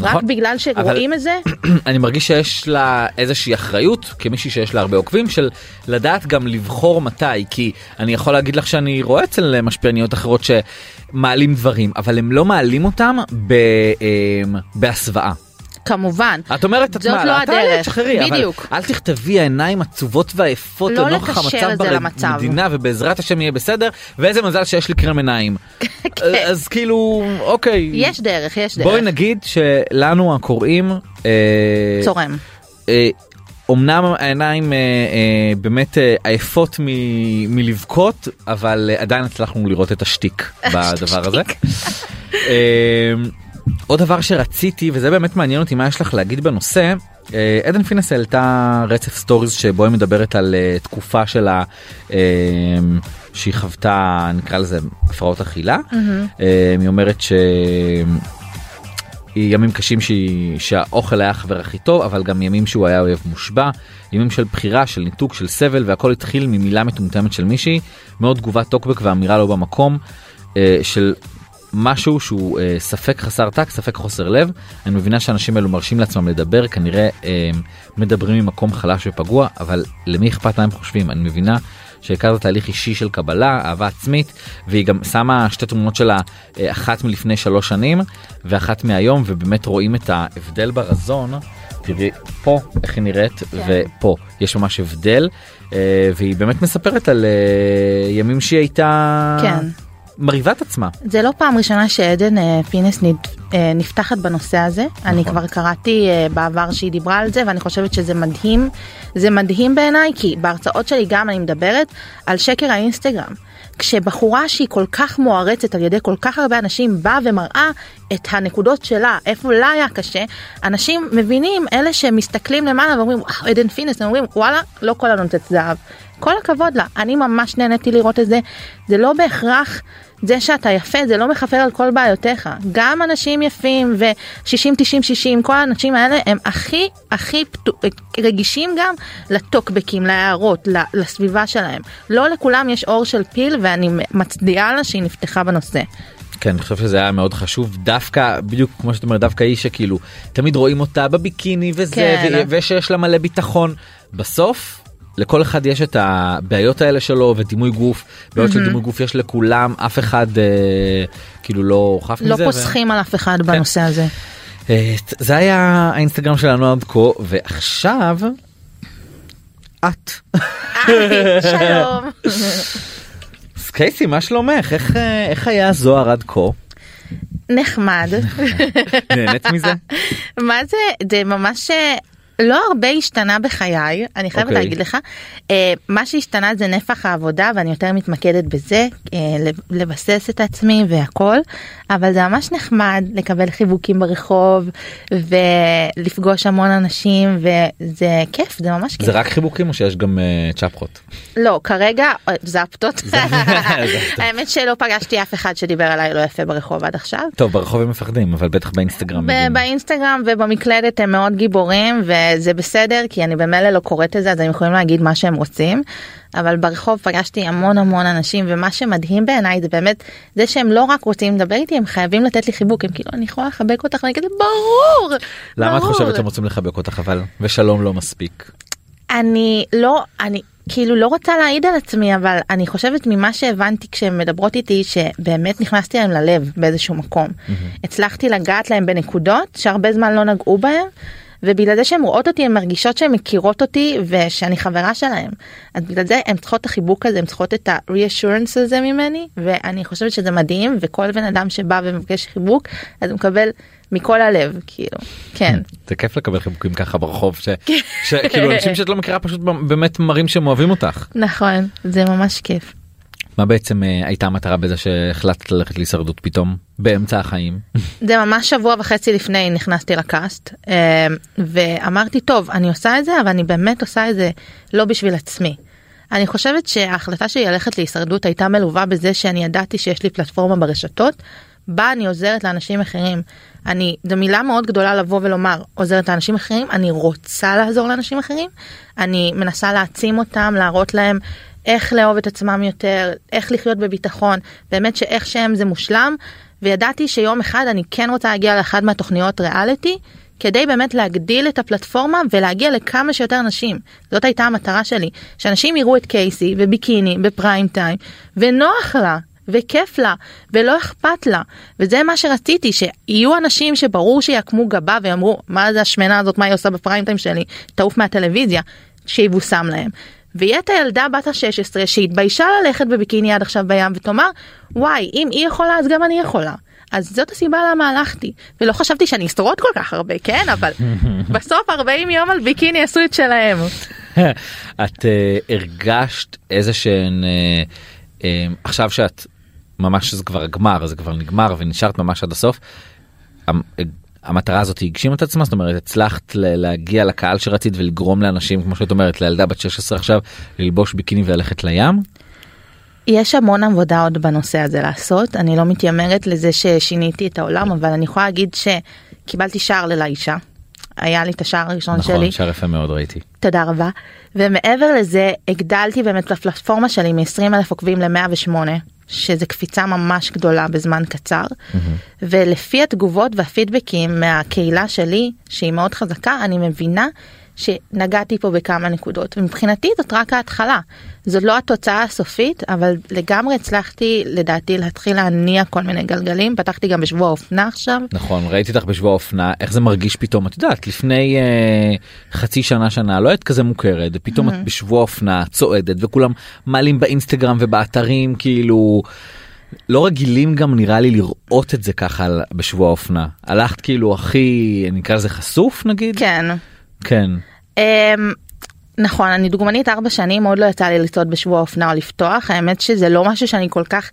רק נכון. בגלל שרואים את זה אני מרגיש שיש לה איזושהי אחריות כמישהי שיש לה הרבה עוקבים של לדעת גם לבחור מתי כי אני יכול להגיד לך שאני רואה אצל משפיעניות אחרות שמעלים דברים אבל הם לא מעלים אותם ב, אה, בהסוואה. כמובן את אומרת את מעלה, לא תעלה, הדרך. תשחררי, אבל בדיוק. אל תכתבי העיניים עצובות ועייפות לא לנוכח המצב את. במדינה ובעזרת השם יהיה בסדר ואיזה מזל שיש לי קרם עיניים. אז כאילו אוקיי יש דרך יש דרך בואי נגיד שלנו הקוראים אה, צורם. אה, אומנם העיניים אה, אה, באמת אה, עייפות מ- מלבכות אבל אה, עדיין הצלחנו לראות את השטיק בדבר הזה. אה, עוד דבר שרציתי וזה באמת מעניין אותי מה יש לך להגיד בנושא. אה, עדן פינס העלתה רצף סטוריז שבו היא מדברת על אה, תקופה שלה אה, שהיא חוותה נקרא לזה הפרעות אכילה. אה, היא אומרת ש... ימים קשים שהיא, שהאוכל היה החבר הכי טוב אבל גם ימים שהוא היה אויב מושבע ימים של בחירה של ניתוק של סבל והכל התחיל ממילה מטומטמת של מישהי מאוד תגובת טוקבק ואמירה לא במקום של משהו שהוא אה, ספק חסר טק ספק חוסר לב אני מבינה שאנשים אלו מרשים לעצמם לדבר כנראה אה, מדברים ממקום חלש ופגוע אבל למי אכפת מה הם חושבים אני מבינה שהכרת תהליך אישי של קבלה אהבה עצמית והיא גם שמה שתי תמונות שלה אה, אחת מלפני שלוש שנים ואחת מהיום ובאמת רואים את ההבדל ברזון. תראי פה איך היא נראית ופה יש ממש הבדל אה, והיא באמת מספרת על אה, ימים שהיא הייתה כן. מרהיבה את עצמה. זה לא פעם ראשונה שעדן אה, פינס אה, נפתחת בנושא הזה. אני נכון. כבר קראתי אה, בעבר שהיא דיברה על זה ואני חושבת שזה מדהים. זה מדהים בעיניי כי בהרצאות שלי גם אני מדברת על שקר האינסטגרם. כשבחורה שהיא כל כך מוערצת על ידי כל כך הרבה אנשים באה ומראה את הנקודות שלה, איפה לה היה קשה, אנשים מבינים, אלה שמסתכלים למעלה ואומרים, וואו, עדן פינס, הם אומרים, וואלה, לא כל הנותנת זהב. כל הכבוד לה, אני ממש נהניתי לראות את זה, זה לא בהכרח זה שאתה יפה זה לא מכפר על כל בעיותיך גם אנשים יפים ו-60 90 60 כל האנשים האלה הם הכי הכי פתו- רגישים גם לטוקבקים להערות לסביבה שלהם לא לכולם יש אור של פיל ואני מצדיעה לה שהיא נפתחה בנושא. כן, אני חושב שזה היה מאוד חשוב דווקא בדיוק כמו שאת אומרת דווקא היא שכאילו תמיד רואים אותה בביקיני וזה כן. ו- ושיש לה מלא ביטחון בסוף. לכל אחד יש את הבעיות האלה שלו ודימוי גוף בעיות של דימוי גוף יש לכולם אף אחד אה, כאילו לא חף לא מזה. ו- פוסחים על אף אחד בנושא הזה. אה, זה היה האינסטגרם שלנו עד כה ועכשיו את. שלום. אז קייסי מה שלומך איך אה, איך היה זוהר עד כה נחמד. נהנית מזה מה זה זה ממש אה, לא הרבה השתנה בחיי אני חייבת אוקיי. להגיד לך אה, מה שהשתנה זה נפח העבודה ואני יותר מתמקדת בזה אה, לב- לבסס את עצמי והכל אבל זה ממש נחמד לקבל חיבוקים ברחוב ולפגוש המון אנשים וזה כיף זה ממש כיף זה רק חיבוקים או שיש גם אה, צ'פחות. לא כרגע זפטות האמת שלא פגשתי אף אחד שדיבר עליי לא יפה ברחוב עד עכשיו. טוב ברחוב הם מפחדים אבל בטח באינסטגרם. באינסטגרם ובמקלדת הם מאוד גיבורים וזה בסדר כי אני במילא לא קוראת את זה אז הם יכולים להגיד מה שהם רוצים. אבל ברחוב פגשתי המון המון אנשים ומה שמדהים בעיניי זה באמת זה שהם לא רק רוצים לדבר איתי הם חייבים לתת לי חיבוק הם כאילו אני יכולה לחבק אותך ואני כזה ברור. למה את ברור." חושבת שהם רוצים לחבק אותך אבל ושלום לא מספיק. אני לא אני כאילו לא רוצה להעיד על עצמי אבל אני חושבת ממה שהבנתי כשהן מדברות איתי שבאמת נכנסתי להם ללב באיזשהו מקום. הצלחתי לגעת להם בנקודות שהרבה זמן לא נגעו בהם. ובגלל זה שהן רואות אותי הן מרגישות שהן מכירות אותי ושאני חברה שלהם. אז בגלל זה הן צריכות את החיבוק הזה, הן צריכות את ה-reassurance הזה ממני ואני חושבת שזה מדהים וכל בן אדם שבא ומבקש חיבוק אז הוא מקבל מכל הלב כאילו כן. זה כיף לקבל חיבוקים ככה ברחוב שכאילו אנשים שאת לא מכירה פשוט באמת מראים שהם אוהבים אותך. נכון זה ממש כיף. מה בעצם אה, הייתה המטרה בזה שהחלטת ללכת להישרדות פתאום באמצע החיים. זה ממש שבוע וחצי לפני נכנסתי לקאסט אה, ואמרתי טוב אני עושה את זה אבל אני באמת עושה את זה לא בשביל עצמי. אני חושבת שההחלטה שלי ללכת להישרדות הייתה מלווה בזה שאני ידעתי שיש לי פלטפורמה ברשתות בה אני עוזרת לאנשים אחרים. אני זו מילה מאוד גדולה לבוא ולומר עוזרת לאנשים אחרים אני רוצה לעזור לאנשים אחרים אני מנסה להעצים אותם להראות להם איך לאהוב את עצמם יותר איך לחיות בביטחון באמת שאיך שהם זה מושלם וידעתי שיום אחד אני כן רוצה להגיע לאחד מהתוכניות ריאליטי כדי באמת להגדיל את הפלטפורמה ולהגיע לכמה שיותר אנשים זאת הייתה המטרה שלי שאנשים יראו את קייסי וביקיני בפריים טיים ונוח לה וכיף לה ולא אכפת לה. וזה מה שרציתי שיהיו אנשים שברור שיעקמו גבה ויאמרו מה זה השמנה הזאת מה היא עושה בפריים טיים שלי? תעוף מהטלוויזיה שיבושם להם. ויהיה את הילדה בת ה-16 שהתביישה ללכת בביקיני עד עכשיו בים ותאמר וואי אם היא יכולה אז גם אני יכולה. אז זאת הסיבה למה הלכתי ולא חשבתי שאני אשרוד כל כך הרבה כן אבל בסוף 40 יום על ביקיני עשו את שלהם. את אה, הרגשת איזה שהן אה, אה, עכשיו שאת ממש זה כבר הגמר זה כבר נגמר ונשארת ממש עד הסוף. המ- המטרה הזאת הגשימה את עצמה זאת אומרת הצלחת להגיע לקהל שרצית ולגרום לאנשים כמו שאת אומרת לילדה בת 16 עכשיו ללבוש ביקיני וללכת לים. יש המון עבודה עוד בנושא הזה לעשות אני לא מתיימרת לזה ששיניתי את העולם אבל אני יכולה להגיד שקיבלתי שער ללישה. היה לי את השער הראשון שלי. נכון שער יפה מאוד ראיתי. תודה רבה. ומעבר לזה הגדלתי באמת את הפלטפורמה שלי מ-20 אלף עוקבים ל-108 שזה קפיצה ממש גדולה בזמן קצר. ולפי התגובות והפידבקים מהקהילה שלי שהיא מאוד חזקה אני מבינה שנגעתי פה בכמה נקודות. ומבחינתי זאת רק ההתחלה. זאת לא התוצאה הסופית אבל לגמרי הצלחתי לדעתי להתחיל להניע כל מיני גלגלים. פתחתי גם בשבוע האופנה עכשיו. נכון ראיתי אותך בשבוע האופנה. איך זה מרגיש פתאום? את יודעת לפני אה, חצי שנה שנה לא היית כזה מוכרת ופתאום את בשבוע האופנה צועדת וכולם מעלים באינסטגרם ובאתרים כאילו לא רגילים גם נראה לי לראות את זה ככה בשבוע האופנה. הלכת כאילו הכי נקרא לזה חשוף נגיד? כן. כן. אמ, נכון, אני דוגמנית ארבע שנים, עוד לא יצא לי לצעוד בשבוע האופנה או לפתוח, האמת שזה לא משהו שאני כל כך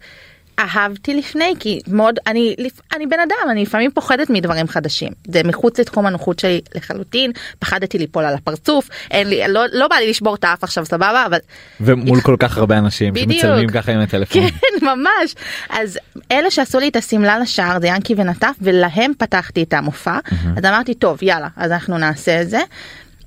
אהבתי לפני, כי מאוד, אני, אני בן אדם, אני לפעמים פוחדת מדברים חדשים. זה מחוץ לתחום הנוחות שלי לחלוטין, פחדתי ליפול על הפרצוף, אין לי, לא, לא בא לי לשבור את האף עכשיו סבבה, אבל ומול כל כך הרבה אנשים בדיוק. שמצלמים ככה עם הטלפון. כן, ממש. אז אלה שעשו לי את השמלה לשער זה ינקי ונטף ולהם פתחתי את המופע. אז אמרתי טוב יאללה אז אנחנו נעשה את זה.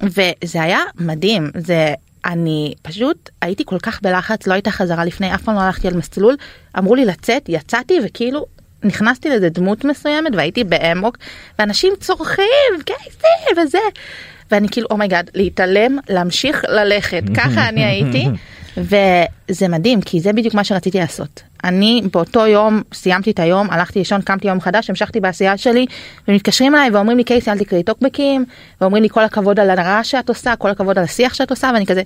וזה היה מדהים זה אני פשוט הייתי כל כך בלחץ לא הייתה חזרה לפני אף פעם לא הלכתי על מסלול. אמרו לי לצאת יצאתי וכאילו. נכנסתי לאיזה דמות מסוימת והייתי באמוק ואנשים צורכים קייסי וזה. ואני כאילו oh my god להתעלם להמשיך ללכת. ככה אני הייתי וזה מדהים כי זה בדיוק מה שרציתי לעשות. אני באותו יום סיימתי את היום הלכתי לישון קמתי יום חדש המשכתי בעשייה שלי ומתקשרים אליי ואומרים לי קייסי אל תקראי טוקבקים ואומרים לי כל הכבוד על הרעש שאת עושה כל הכבוד על השיח שאת עושה ואני כזה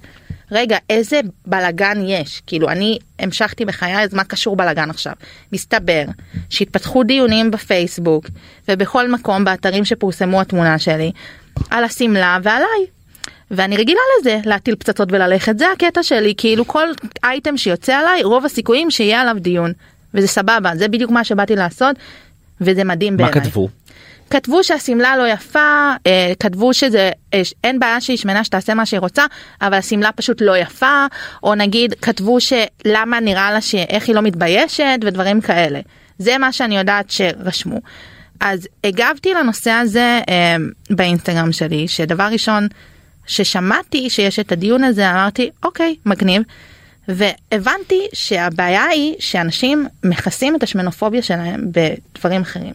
רגע איזה בלאגן יש? כאילו אני המשכתי בחיי אז מה קשור בלאגן עכשיו? מסתבר שהתפתחו דיונים בפייסבוק ובכל מקום באתרים שפורסמו התמונה שלי על השמלה ועליי ואני רגילה לזה להטיל פצצות וללכת זה הקטע שלי כאילו כל אייטם שיוצא עליי רוב הסיכויים שיהיה עליו דיון וזה סבבה זה בדיוק מה שבאתי לעשות וזה מדהים מה בעיניי. כתבו? כתבו שהשמלה לא יפה אה, כתבו שזה אה, אין בעיה שהיא שמנה שתעשה מה שהיא רוצה אבל השמלה פשוט לא יפה או נגיד כתבו שלמה נראה לה שאיך היא לא מתביישת ודברים כאלה זה מה שאני יודעת שרשמו. אז הגבתי לנושא הזה אה, באינסטגרם שלי שדבר ראשון ששמעתי שיש את הדיון הזה אמרתי אוקיי מגניב. והבנתי שהבעיה היא שאנשים מכסים את השמנופוביה שלהם בדברים אחרים.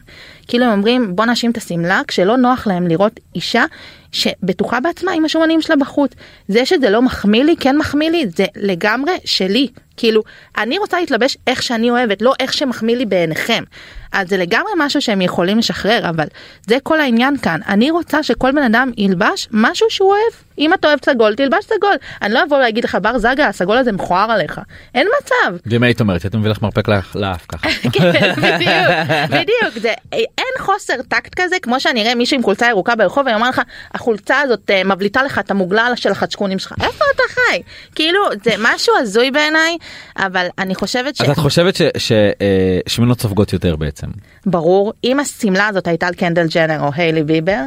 כאילו הם אומרים בוא נאשים את השמלה כשלא נוח להם לראות אישה שבטוחה בעצמה עם השומנים שלה בחוץ. זה שזה לא מחמיא לי כן מחמיא לי זה לגמרי שלי. כאילו אני רוצה להתלבש איך שאני אוהבת לא איך שמחמיא לי בעיניכם. אז זה לגמרי משהו שהם יכולים לשחרר אבל זה כל העניין כאן. אני רוצה שכל בן אדם ילבש משהו שהוא אוהב. אם אתה אוהב סגול תלבש סגול אני לא אבוא להגיד לך בר זגה הסגול הזה מכוער עליך. אין מצב. ואם היית אומרת הייתי מביא לך מרפק לאף- ככה. כן, בדיוק, בדיוק, זה, אין חוסר טקט כזה כמו שאני אראה מישהו עם חולצה ירוקה ברחוב ואומר לך החולצה הזאת אה, מבליטה לך את המוגלל של החדשקונים שלך. איפה אתה חי? כאילו זה משהו הזוי בעיניי אבל אני חושבת אז את חושבת ששמנות סופגות יותר בעצם. שברור אם השמלה הזאת הייתה על קנדל ג'נר או היילי ביבר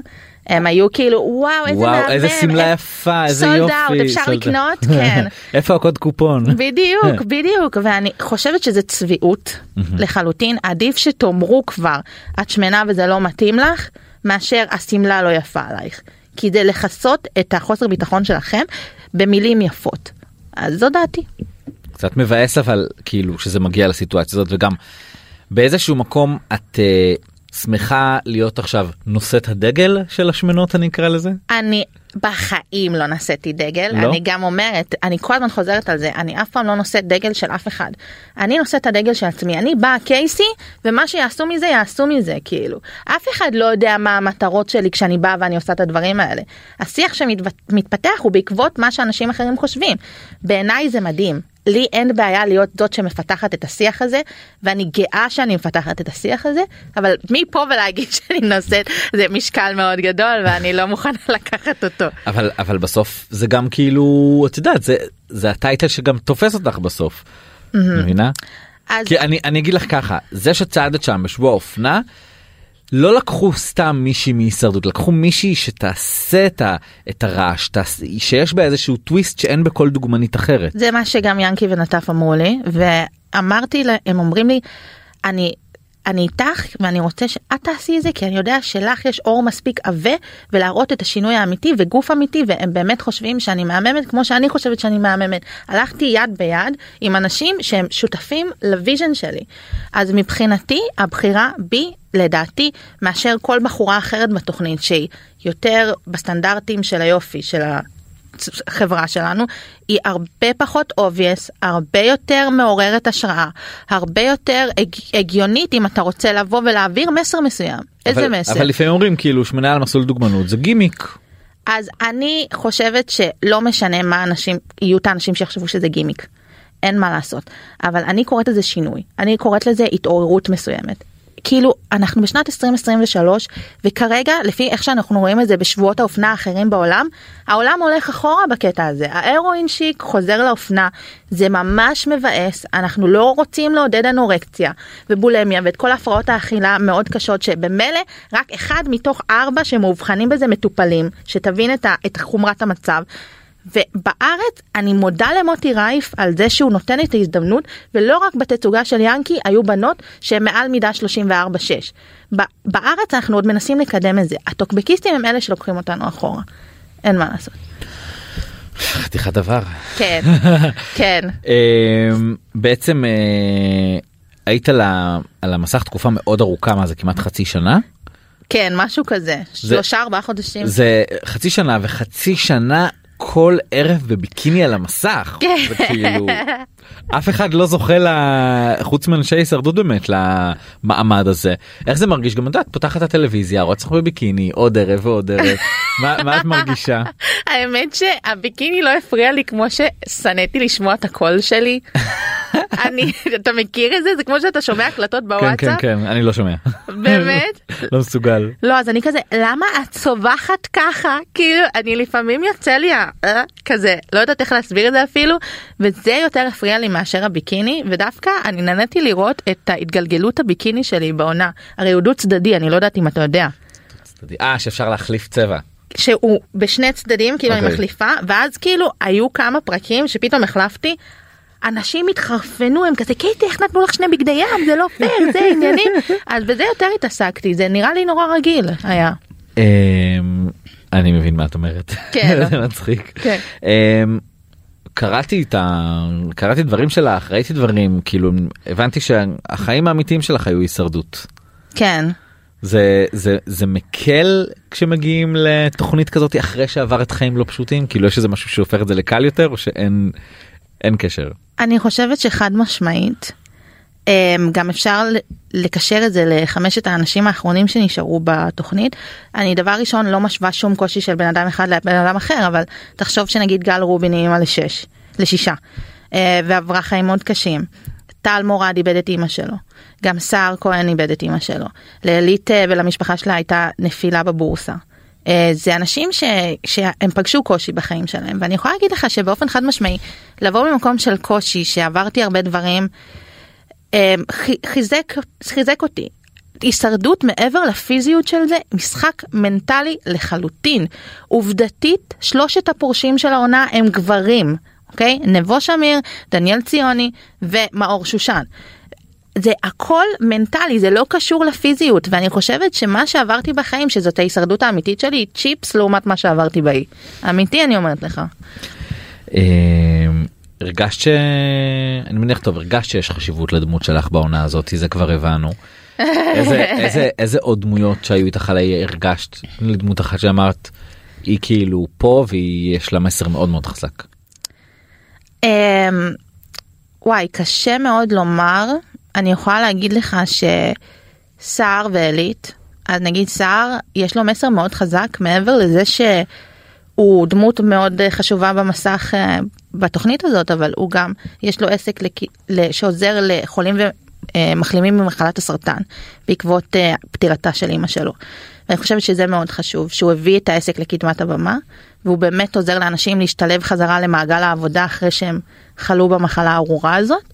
הם היו כאילו וואו איזה וואו מהמם איזה שמלה יפה איזה יופי. out, אפשר sold. לקנות כן איפה הקוד קופון? בדיוק בדיוק ואני חושבת שזה צביעות לחלוטין עדיף שתאמרו כבר את שמנה וזה לא מתאים לך מאשר השמלה לא יפה עלייך כי זה לכסות את החוסר ביטחון שלכם במילים יפות. אז זו דעתי. קצת מבאס אבל כאילו שזה מגיע לסיטואציה הזאת וגם באיזשהו מקום את אה, שמחה להיות עכשיו נושאת הדגל של השמנות אני אקרא לזה. אני בחיים לא נשאתי דגל לא? אני גם אומרת אני כל הזמן חוזרת על זה אני אף פעם לא נושאת דגל של אף אחד אני נושאת את הדגל של עצמי אני באה קייסי ומה שיעשו מזה יעשו מזה כאילו אף אחד לא יודע מה המטרות שלי כשאני באה ואני עושה את הדברים האלה השיח שמתפתח הוא בעקבות מה שאנשים אחרים חושבים בעיניי זה מדהים. לי אין בעיה להיות זאת שמפתחת את השיח הזה ואני גאה שאני מפתחת את השיח הזה אבל מפה ולהגיד שאני נושאת זה משקל מאוד גדול ואני לא מוכנה לקחת אותו. אבל אבל בסוף זה גם כאילו את יודעת זה זה הטייטל שגם תופס אותך בסוף. מבינה? אז כי אני אני אגיד לך ככה זה שצעדת שם בשבוע אופנה. לא לקחו סתם מישהי מהישרדות לקחו מישהי שתעשה את, ה, את הרעש תעש, שיש בה איזשהו טוויסט שאין בכל דוגמנית אחרת. זה מה שגם ינקי ונטף אמרו לי ואמרתי להם הם אומרים לי אני אני איתך ואני רוצה שאת תעשי את זה כי אני יודע שלך יש עור מספיק עבה ולהראות את השינוי האמיתי וגוף אמיתי והם באמת חושבים שאני מהממת כמו שאני חושבת שאני מהממת. הלכתי יד ביד עם אנשים שהם שותפים ל vision שלי. אז מבחינתי הבחירה בי לדעתי מאשר כל בחורה אחרת בתוכנית שהיא יותר בסטנדרטים של היופי של ה... החברה שלנו היא הרבה פחות obvious, הרבה יותר מעוררת השראה, הרבה יותר הג... הגיונית אם אתה רוצה לבוא ולהעביר מסר מסוים. איזה אבל, מסר? אבל לפעמים אומרים כאילו שמנה על מסלול דוגמנות זה גימיק. אז אני חושבת שלא משנה מה אנשים, יהיו את האנשים שיחשבו שזה גימיק. אין מה לעשות. אבל אני קוראת לזה שינוי, אני קוראת לזה התעוררות מסוימת. כאילו אנחנו בשנת 2023 וכרגע לפי איך שאנחנו רואים את זה בשבועות האופנה האחרים בעולם העולם הולך אחורה בקטע הזה. ההרואין שיק חוזר לאופנה זה ממש מבאס אנחנו לא רוצים לעודד אנורקציה ובולמיה ואת כל הפרעות האכילה מאוד קשות שבמילא רק אחד מתוך ארבע שמאובחנים בזה מטופלים שתבין את, ה, את חומרת המצב ובארץ אני מודה למוטי רייף על זה שהוא נותן את ההזדמנות ולא רק בתצוגה של ינקי היו בנות שהן מעל מידה 34-6. בארץ אנחנו עוד מנסים לקדם את זה הטוקבקיסטים הם אלה שלוקחים אותנו אחורה. אין מה לעשות. חתיכת דבר. כן, כן. אמ, בעצם אה, היית על המסך תקופה מאוד ארוכה מה זה כמעט חצי שנה. כן משהו כזה שלושה ארבעה חודשים זה חצי שנה וחצי שנה כל ערב בביקיני על המסך. כן. וכאילו אף אחד לא זוכה ל... חוץ מאנשי הישרדות באמת למעמד הזה. איך זה מרגיש? גם את פותחת את הטלוויזיה רואה אותך בביקיני עוד ערב ועוד ערב. מה, מה את מרגישה? האמת שהביקיני לא הפריע לי כמו ששנאתי לשמוע את הקול שלי. אני אתה מכיר את זה? זה כמו שאתה שומע הקלטות כן בוואטסאפ? כן כן אני לא שומע. באמת? לא מסוגל. לא אז אני כזה למה את צווחת ככה? כאילו אני לפעמים יוצא לי ה- אה, כזה לא יודעת איך להסביר את זה אפילו וזה יותר הפריע לי מאשר הביקיני ודווקא אני נהניתי לראות את ההתגלגלות הביקיני שלי בעונה. הרי הוא דו צדדי אני לא יודעת אם אתה יודע. אה שאפשר להחליף צבע. שהוא בשני צדדים כאילו אני אוקיי. מחליפה ואז כאילו היו כמה פרקים שפתאום החלפתי. אנשים התחרפנו הם כזה קייטי איך נתנו לך שני בגדי ים זה לא פייר זה עניינים אז בזה יותר התעסקתי זה נראה לי נורא רגיל היה. אמ, אני מבין מה את אומרת כן. זה מצחיק כן. אמ, קראתי את ה... קראתי דברים שלך ראיתי דברים כאילו הבנתי שהחיים האמיתיים שלך היו הישרדות. כן. זה זה זה מקל כשמגיעים לתוכנית כזאת אחרי שעברת חיים לא פשוטים כאילו יש איזה משהו שהופך את זה לקל יותר או שאין אין קשר. אני חושבת שחד משמעית אמ, גם אפשר לקשר את זה לחמשת האנשים האחרונים שנשארו בתוכנית. אני דבר ראשון לא משווה שום קושי של בן אדם אחד לבן אדם אחר אבל תחשוב שנגיד גל רובין היא אימא לשש לשישה אה, ועברה חיים מאוד קשים. טל מורד איבד את אימא שלו, גם סער כהן איבד את אימא שלו, לעלית אה, ולמשפחה שלה הייתה נפילה בבורסה. אה, זה אנשים ש, שהם פגשו קושי בחיים שלהם ואני יכולה להגיד לך שבאופן חד משמעי לבוא ממקום של קושי שעברתי הרבה דברים אה, חי- חיזק חיזק אותי. הישרדות מעבר לפיזיות של זה משחק מנטלי לחלוטין עובדתית שלושת הפורשים של העונה הם גברים אוקיי נבו שמיר דניאל ציוני ומאור שושן. זה הכל מנטלי זה לא קשור לפיזיות ואני חושבת שמה שעברתי בחיים שזאת ההישרדות האמיתית שלי צ'יפס לעומת מה שעברתי באי. אמיתי אני אומרת לך. אמ, הרגשת ש... אני מניח טוב הרגשת שיש חשיבות לדמות שלך בעונה הזאת זה כבר הבנו. איזה, איזה, איזה עוד דמויות שהיו איתך עליי הרגשת לדמות אחת שאמרת היא כאילו פה ויש לה מסר מאוד מאוד חזק. אמ, וואי קשה מאוד לומר אני יכולה להגיד לך שסער ועלית אז נגיד סער יש לו מסר מאוד חזק מעבר לזה שהוא דמות מאוד אה, חשובה במסך אה, בתוכנית הזאת אבל הוא גם יש לו עסק שעוזר לחולים ומחלימים ממחלת הסרטן בעקבות אה, פטירתה של אימא שלו. ואני חושבת שזה מאוד חשוב שהוא הביא את העסק לקדמת הבמה והוא באמת עוזר לאנשים להשתלב חזרה למעגל העבודה אחרי שהם חלו במחלה הארורה הזאת.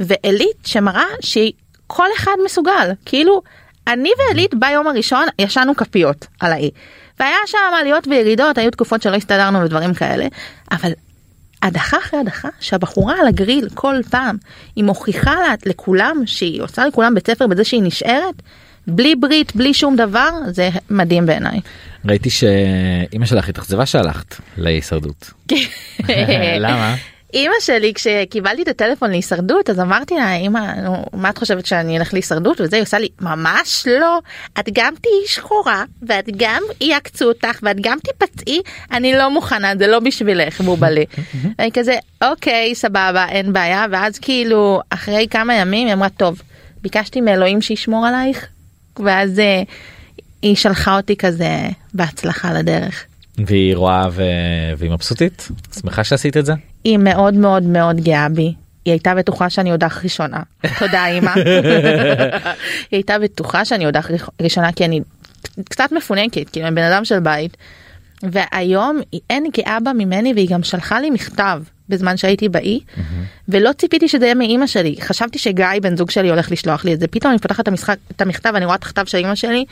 ועלית שמראה שכל אחד מסוגל כאילו אני ועלית ביום הראשון ישנו כפיות על האי. והיה שם עליות וירידות היו תקופות שלא הסתדרנו ודברים כאלה אבל הדחה אחרי הדחה שהבחורה על הגריל כל פעם היא מוכיחה לה, לכולם שהיא עושה לכולם בית ספר בזה שהיא נשארת בלי ברית בלי שום דבר זה מדהים בעיניי. ראיתי שאימא שלך התאכזבה שהלכת להישרדות. למה? אימא שלי כשקיבלתי את הטלפון להישרדות אז אמרתי לה אמא נו, מה את חושבת שאני אלך להישרדות וזה היא עושה לי ממש לא את גם תהיי שחורה ואת גם יעקצו אותך ואת גם תיפצעי אני לא מוכנה זה לא בשבילך בובלי. אני כזה אוקיי סבבה אין בעיה ואז כאילו אחרי כמה ימים היא אמרה טוב ביקשתי מאלוהים שישמור עלייך ואז אה, היא שלחה אותי כזה בהצלחה לדרך. והיא רואה ו... והיא מבסוטית? שמחה שעשית את זה? היא מאוד מאוד מאוד גאה בי. היא הייתה בטוחה שאני הודח ראשונה. תודה אמא. היא הייתה בטוחה שאני הודח ראשונה כי אני קצת מפונקת, כאילו אני בן אדם של בית. והיום היא אין גאה בה ממני והיא גם שלחה לי מכתב בזמן שהייתי באי ולא ציפיתי שזה יהיה מאימא שלי חשבתי שגיא בן זוג שלי הולך לשלוח לי את זה פתאום אני פותחת את המשחק את המכתב אני רואה את הכתב של אמא שלי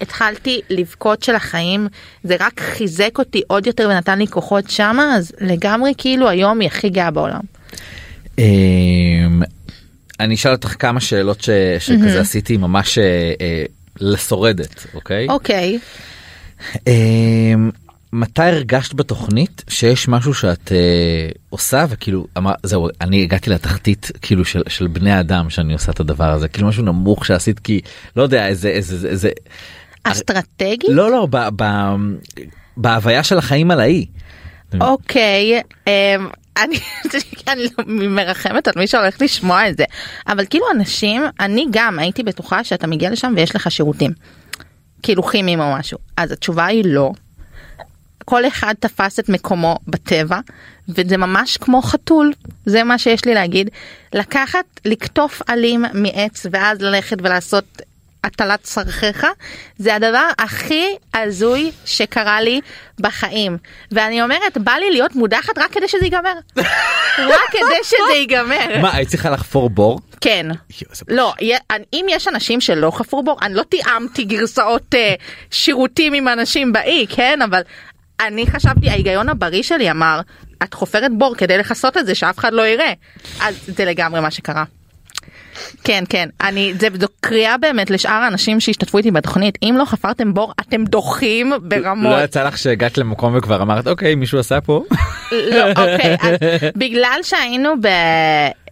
התחלתי לבכות של החיים זה רק חיזק אותי עוד יותר ונתן לי כוחות שמה אז לגמרי כאילו היום היא הכי גאה בעולם. אמ, אני אשאל אותך כמה שאלות ש- שכזה עשיתי ממש אה, אה, לשורדת אוקיי? אוקיי. אמ, מתי הרגשת בתוכנית שיש משהו שאת אה, עושה וכאילו אמר זהו אני הגעתי לתחתית כאילו של, של בני אדם שאני עושה את הדבר הזה כאילו משהו נמוך שעשית כי לא יודע איזה איזה איזה, אסטרטגי? לא לא ב, ב, בהוויה של החיים על האי. אוקיי, אמ, אני אני לא מרחמת על מי שהולך לשמוע את זה, אבל כאילו אנשים, אני גם הייתי בטוחה שאתה מגיע לשם ויש לך שירותים, כאילו כימיים או משהו, אז התשובה היא לא. כל אחד תפס את מקומו בטבע וזה ממש כמו חתול זה מה שיש לי להגיד לקחת לקטוף עלים מעץ ואז ללכת ולעשות הטלת צרכיך זה הדבר הכי הזוי שקרה לי בחיים. ואני אומרת בא לי להיות מודחת רק כדי שזה ייגמר. רק כדי שזה ייגמר. מה היית צריכה לחפור בור? כן. לא אם יש אנשים שלא חפרו בו אני לא תיאמתי גרסאות אה, שירותים עם אנשים באי כן? אבל אני חשבתי ההיגיון הבריא שלי אמר את חופרת בור כדי לכסות את זה שאף אחד לא יראה. אז זה לגמרי מה שקרה. כן כן. אני זה קריאה באמת לשאר האנשים שהשתתפו איתי בתוכנית. אם לא חפרתם בור אתם דוחים ברמות. לא יצא לך שהגעת למקום וכבר אמרת אוקיי מישהו עשה פה? לא, אוקיי, אז בגלל שהיינו ב...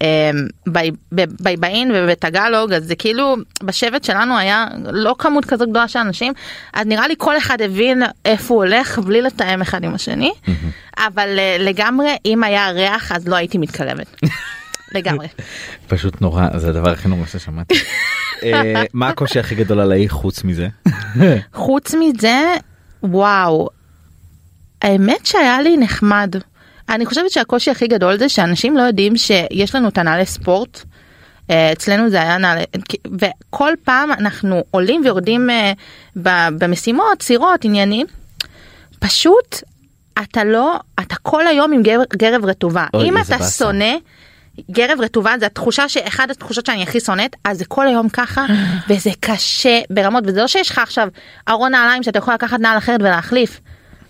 אמ, ב- ב- בבאין ובטגלוג אז זה כאילו בשבט שלנו היה לא כמות כזאת גדולה של אנשים. אז נראה לי כל אחד הבין איפה הוא הולך בלי לתאם אחד עם השני. אבל אה, לגמרי אם היה ריח אז לא הייתי מתקרבת. לגמרי. פשוט נורא זה הדבר הכי נורא ששמעתי. אה, מה הקושי הכי גדול על האי חוץ מזה? חוץ מזה וואו האמת שהיה לי נחמד. אני חושבת שהקושי הכי גדול זה שאנשים לא יודעים שיש לנו את הנעלי ספורט. אה, אצלנו זה היה נעלי וכל פעם אנחנו עולים ויורדים אה, במשימות סירות עניינים. פשוט אתה לא אתה כל היום עם גרב, רטובה אם אתה. שונא. גרב רטובה זה התחושה שאחד התחושות שאני הכי שונאת אז זה כל היום ככה וזה קשה ברמות וזה לא שיש לך עכשיו ארון נעליים שאתה יכול לקחת נעל אחרת ולהחליף.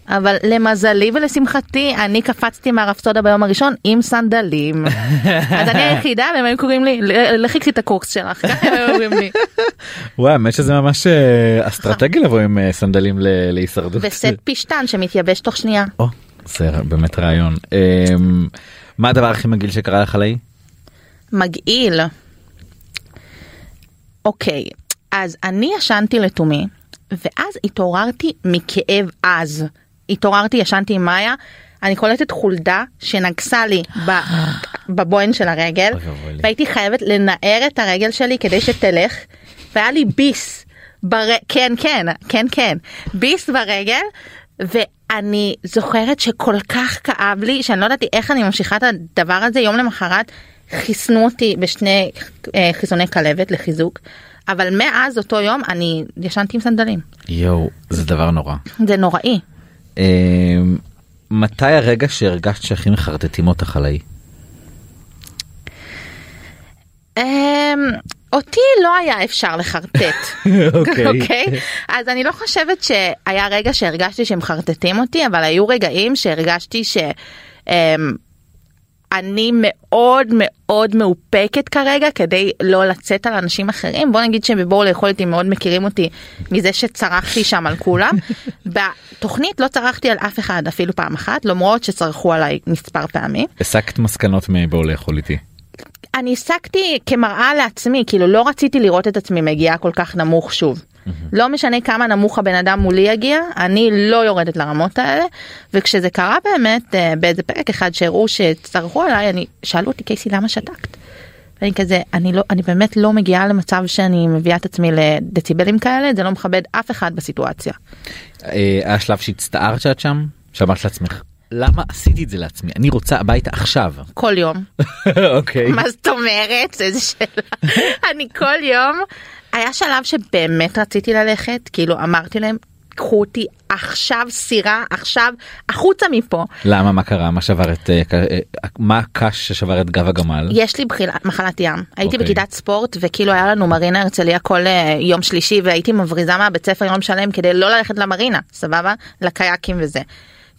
אבל למזלי ולשמחתי אני קפצתי מהרפסודה ביום הראשון עם סנדלים. אז אני היחידה והם היו קוראים לי "ל- לכי קחי את הקורס שלך. ככה הם היו אומרים לי. וואי האמת שזה ממש אה, אסטרטגי לבוא עם אה, סנדלים להישרדות. וסט פשטן שמתייבש תוך שנייה. זה באמת רעיון. מה הדבר הכי מגעיל שקרה לך על האי? מגעיל. אוקיי, אז אני ישנתי לתומי, ואז התעוררתי מכאב עז. התעוררתי, ישנתי עם מאיה, אני קולטת חולדה שנגסה לי ב- בבוהן של הרגל. והייתי חייבת לנער את הרגל שלי כדי שתלך, והיה לי ביס. בר... כן כן כן כן ביס ברגל ואני זוכרת שכל כך כאב לי שאני לא ידעתי איך אני ממשיכה את הדבר הזה יום למחרת חיסנו אותי בשני אה, חיסוני כלבת לחיזוק אבל מאז אותו יום אני ישנתי עם סנדלים יואו זה דבר נורא. זה נוראי אמ, מתי הרגע שהרגשת שהכי מחרטטים אותך על האי? אותי לא היה אפשר לחרטט. אוקיי. אוקיי? אז אני לא חושבת שהיה רגע שהרגשתי שמחרטטים אותי, אבל היו רגעים שהרגשתי ש... אמ, אני מאוד מאוד מאופקת כרגע כדי לא לצאת על אנשים אחרים בוא נגיד שבבואו לאכול איתי מאוד מכירים אותי מזה שצרחתי שם על כולם בתוכנית לא צרחתי על אף אחד אפילו פעם אחת למרות שצרחו עליי מספר פעמים הסקת מסקנות מבואו לאכול איתי. אני הסקתי כמראה לעצמי כאילו לא רציתי לראות את עצמי מגיעה כל כך נמוך שוב. לא משנה כמה נמוך הבן אדם מולי יגיע אני לא יורדת לרמות האלה וכשזה קרה באמת אה, באיזה פרק אחד שהראו שצרחו עליי אני שאלו אותי קייסי למה שתקת. ואני כזה אני לא אני באמת לא מגיעה למצב שאני מביאה את עצמי לדציבלים כאלה זה לא מכבד אף אחד בסיטואציה. אה, היה שלב שהצטערת שאת שם? שאמרת לעצמך למה עשיתי את זה לעצמי אני רוצה הביתה עכשיו כל יום. אוקיי מה זאת אומרת? איזה שאלה. אני כל יום, היה שלב שבאמת רציתי ללכת, כאילו אמרתי להם, קחו אותי עכשיו סירה, עכשיו, החוצה מפה. למה מה קרה מה שבר את אה, אה, מה הקש ששבר את גב הגמל יש לי בחילה, מחלת ים. הייתי אוקיי. בכיתת ספורט וכאילו היה לנו מרינה הרצליה כל אה, יום שלישי והייתי מבריזה מהבית ספר יום שלם כדי לא ללכת למרינה, סבבה? לקייקים וזה.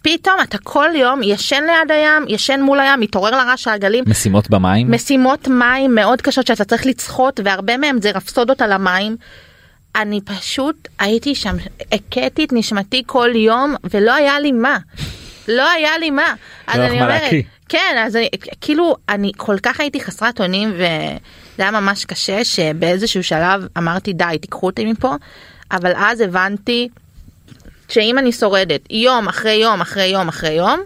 פתאום אתה כל יום ישן ליד הים, ישן מול הים, מתעורר לרעש העגלים. משימות במים משימות מים מאוד קשות שאתה צריך לצחות והרבה מהם זה רפסודות על המים. אני פשוט הייתי שם, הכיתי את נשמתי כל יום ולא היה לי מה. לא היה לי מה. אז לא לך אני אומרת, להקיא. כן, אז אני, כאילו אני כל כך הייתי חסרת אונים וזה היה ממש קשה שבאיזשהו שלב אמרתי די תיקחו אותי מפה אבל אז הבנתי שאם אני שורדת יום אחרי יום אחרי יום אחרי יום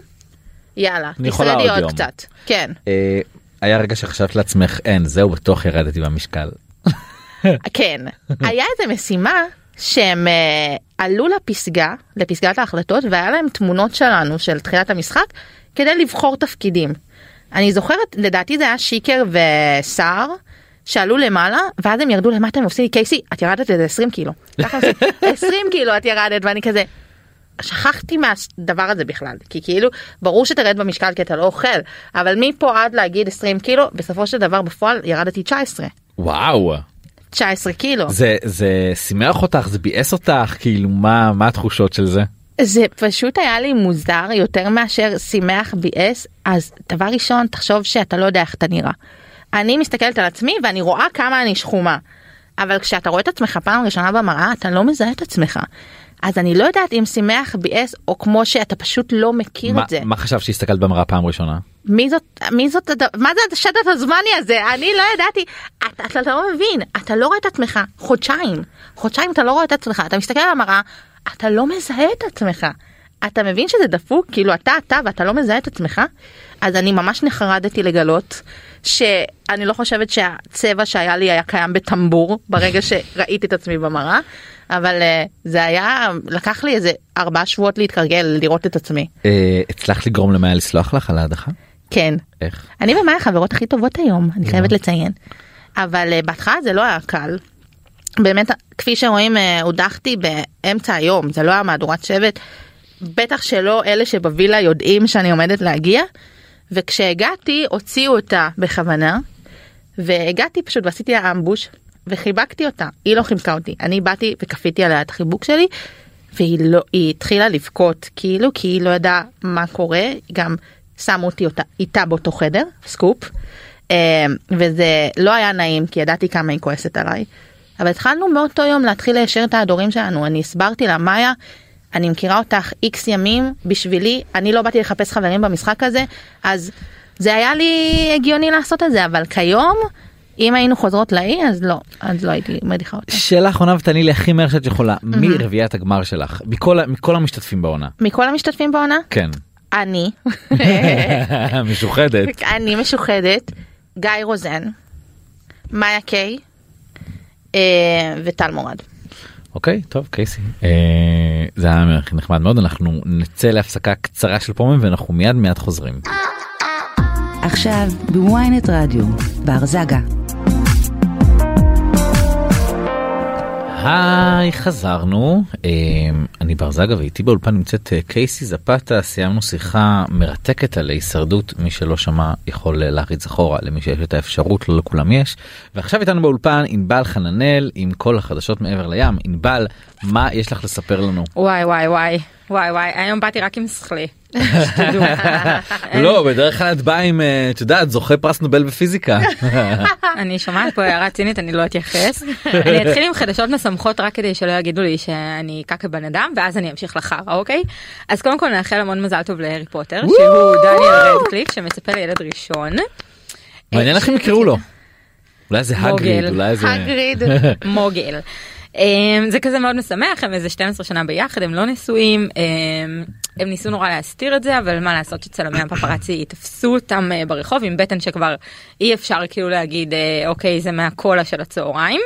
יאללה תשרדי עוד עוד. קצת כן אה, היה רגע שחשבת לעצמך אין זהו בטוח ירדתי במשקל כן, היה איזה משימה שהם אה, עלו לפסגה, לפסגת ההחלטות, והיה להם תמונות שלנו של תחילת המשחק כדי לבחור תפקידים. אני זוכרת, לדעתי זה היה שיקר וסער. שעלו למעלה ואז הם ירדו למטה הם עושים לי קייסי את ירדת איזה 20 קילו. ככה עושים, 20 קילו את ירדת ואני כזה שכחתי מהדבר הזה בכלל כי כאילו ברור שתרד במשקל כי אתה לא אוכל אבל מפה עד להגיד 20 קילו בסופו של דבר בפועל ירדתי 19. וואו 19 קילו. זה זה שימח אותך זה ביאס אותך כאילו מה מה התחושות של זה. זה פשוט היה לי מוזר יותר מאשר שימח ביאס אז דבר ראשון תחשוב שאתה לא יודע איך אתה נראה. אני מסתכלת על עצמי ואני רואה כמה אני שחומה. אבל כשאתה רואה את עצמך פעם ראשונה במראה אתה לא מזהה את עצמך. אז אני לא יודעת אם שימח ביאס או כמו שאתה פשוט לא מכיר מה, את זה. מה חשבת שהסתכלת במראה פעם ראשונה? מי זאת מי זאת מה זה השטף הזמני הזה אני לא ידעתי אתה, אתה לא מבין אתה לא רואה את עצמך חודשיים חודשיים אתה לא רואה את עצמך אתה מסתכל על המראה אתה לא מזהה את עצמך אתה מבין שזה דפוק כאילו אתה אתה ואתה לא מזהה את עצמך אז אני ממש נחרדתי לגלות שאני לא חושבת שהצבע שהיה לי היה קיים בטמבור ברגע שראיתי את עצמי במראה אבל אה, זה היה לקח לי איזה ארבעה שבועות להתרגל לראות את עצמי אה, הצלחת לגרום למאיה לסלוח לך על ההדחה? כן איך? אני ומאיה החברות הכי טובות היום, אני חייבת לציין. אבל אה, בהתחלה זה לא היה קל. באמת, כפי שרואים, הודחתי באמצע היום, זה לא היה מהדורת שבט. בטח שלא אלה שבווילה יודעים שאני עומדת להגיע. וכשהגעתי, הוציאו אותה בכוונה. והגעתי פשוט ועשיתי לה אמבוש וחיבקתי אותה. היא לא חיבקה אותי, אני באתי וכפיתי עליה את החיבוק שלי. והיא לא, היא התחילה לבכות כאילו כי היא לא ידעה מה קורה, גם שמו אותי אותה, איתה באותו חדר, סקופ, אה, וזה לא היה נעים כי ידעתי כמה היא כועסת עליי, אבל התחלנו מאותו יום להתחיל ליישר את ההדורים שלנו, אני הסברתי לה מאיה, אני מכירה אותך איקס ימים בשבילי, אני לא באתי לחפש חברים במשחק הזה, אז זה היה לי הגיוני לעשות את זה, אבל כיום, אם היינו חוזרות לאי אז לא, אז לא הייתי מדיחה אותה. שאלה אחרונה ותעני לי הכי מהר שאת יכולה. מי רביעיית הגמר שלך? מכל מכל המשתתפים בעונה. מכל המשתתפים בעונה, כן. אני, משוחדת. אני משוחדת, גיא רוזן, מאיה קיי אה, וטל מורד. אוקיי טוב קייסי אה, זה היה נחמד מאוד אנחנו נצא להפסקה קצרה של פרומים ואנחנו מיד מיד חוזרים. עכשיו בוויינט רדיו, בר זגה. היי חזרנו. אה, אני בר זגה ואיתי באולפן נמצאת אה, קייסי זפתה סיימנו שיחה מרתקת על הישרדות מי שלא שמע יכול אה, להריץ אחורה למי שיש את האפשרות לא לכולם יש. ועכשיו איתנו באולפן ענבל חננאל עם כל החדשות מעבר לים. ענבל מה יש לך לספר לנו? וואי וואי וואי. וואי וואי. היום באתי רק עם שכלי. לא בדרך כלל את באה עם אה, את יודעת זוכה פרס נובל בפיזיקה אני שומעת פה הערה צינית אני לא אתייחס. אני אתחיל עם חדשות משמחות רק כדי שלא יגידו לי שאני קקה בן אדם ואז אני אמשיך לחרא אוקיי אז קודם כל נאחל המון מזל טוב להארי פוטר שהוא דניאל רדקליף שמצפה לילד ראשון. מעניין איך הם יקראו לו. אולי זה. הגריד אולי זה הגריד. מוגל. Um, זה כזה מאוד משמח הם איזה 12 שנה ביחד הם לא נשואים um, הם ניסו נורא להסתיר את זה אבל מה לעשות שצלמי הפפרצי תפסו אותם uh, ברחוב עם בטן שכבר אי אפשר כאילו להגיד uh, אוקיי זה מהקולה של הצהריים.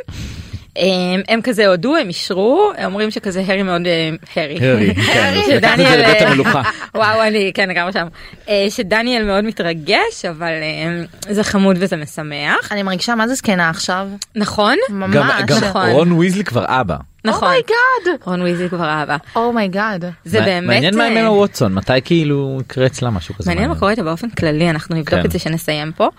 הם, הם כזה הודו הם אישרו הם אומרים שכזה הארי מאוד אה, הארי הארי, כן, לקחת את זה שדניאל לבית אה, המלוכה. וואו אני כן לגמרי שם אה, שדניאל מאוד מתרגש אבל אה, זה חמוד וזה משמח אני מרגישה מה זה זקנה עכשיו. נכון ממש. גם גם נכון. רון ויזלי כבר אבא. נכון oh my god. רון ויזלי כבר אבא oh my god. זה מע- באמת מעניין מה אה, עם אמה ווטסון מתי כאילו יקרה אצלה משהו כזה. מעניין מה קורה איתה באופן כללי אנחנו נבדוק כן. את זה שנסיים פה.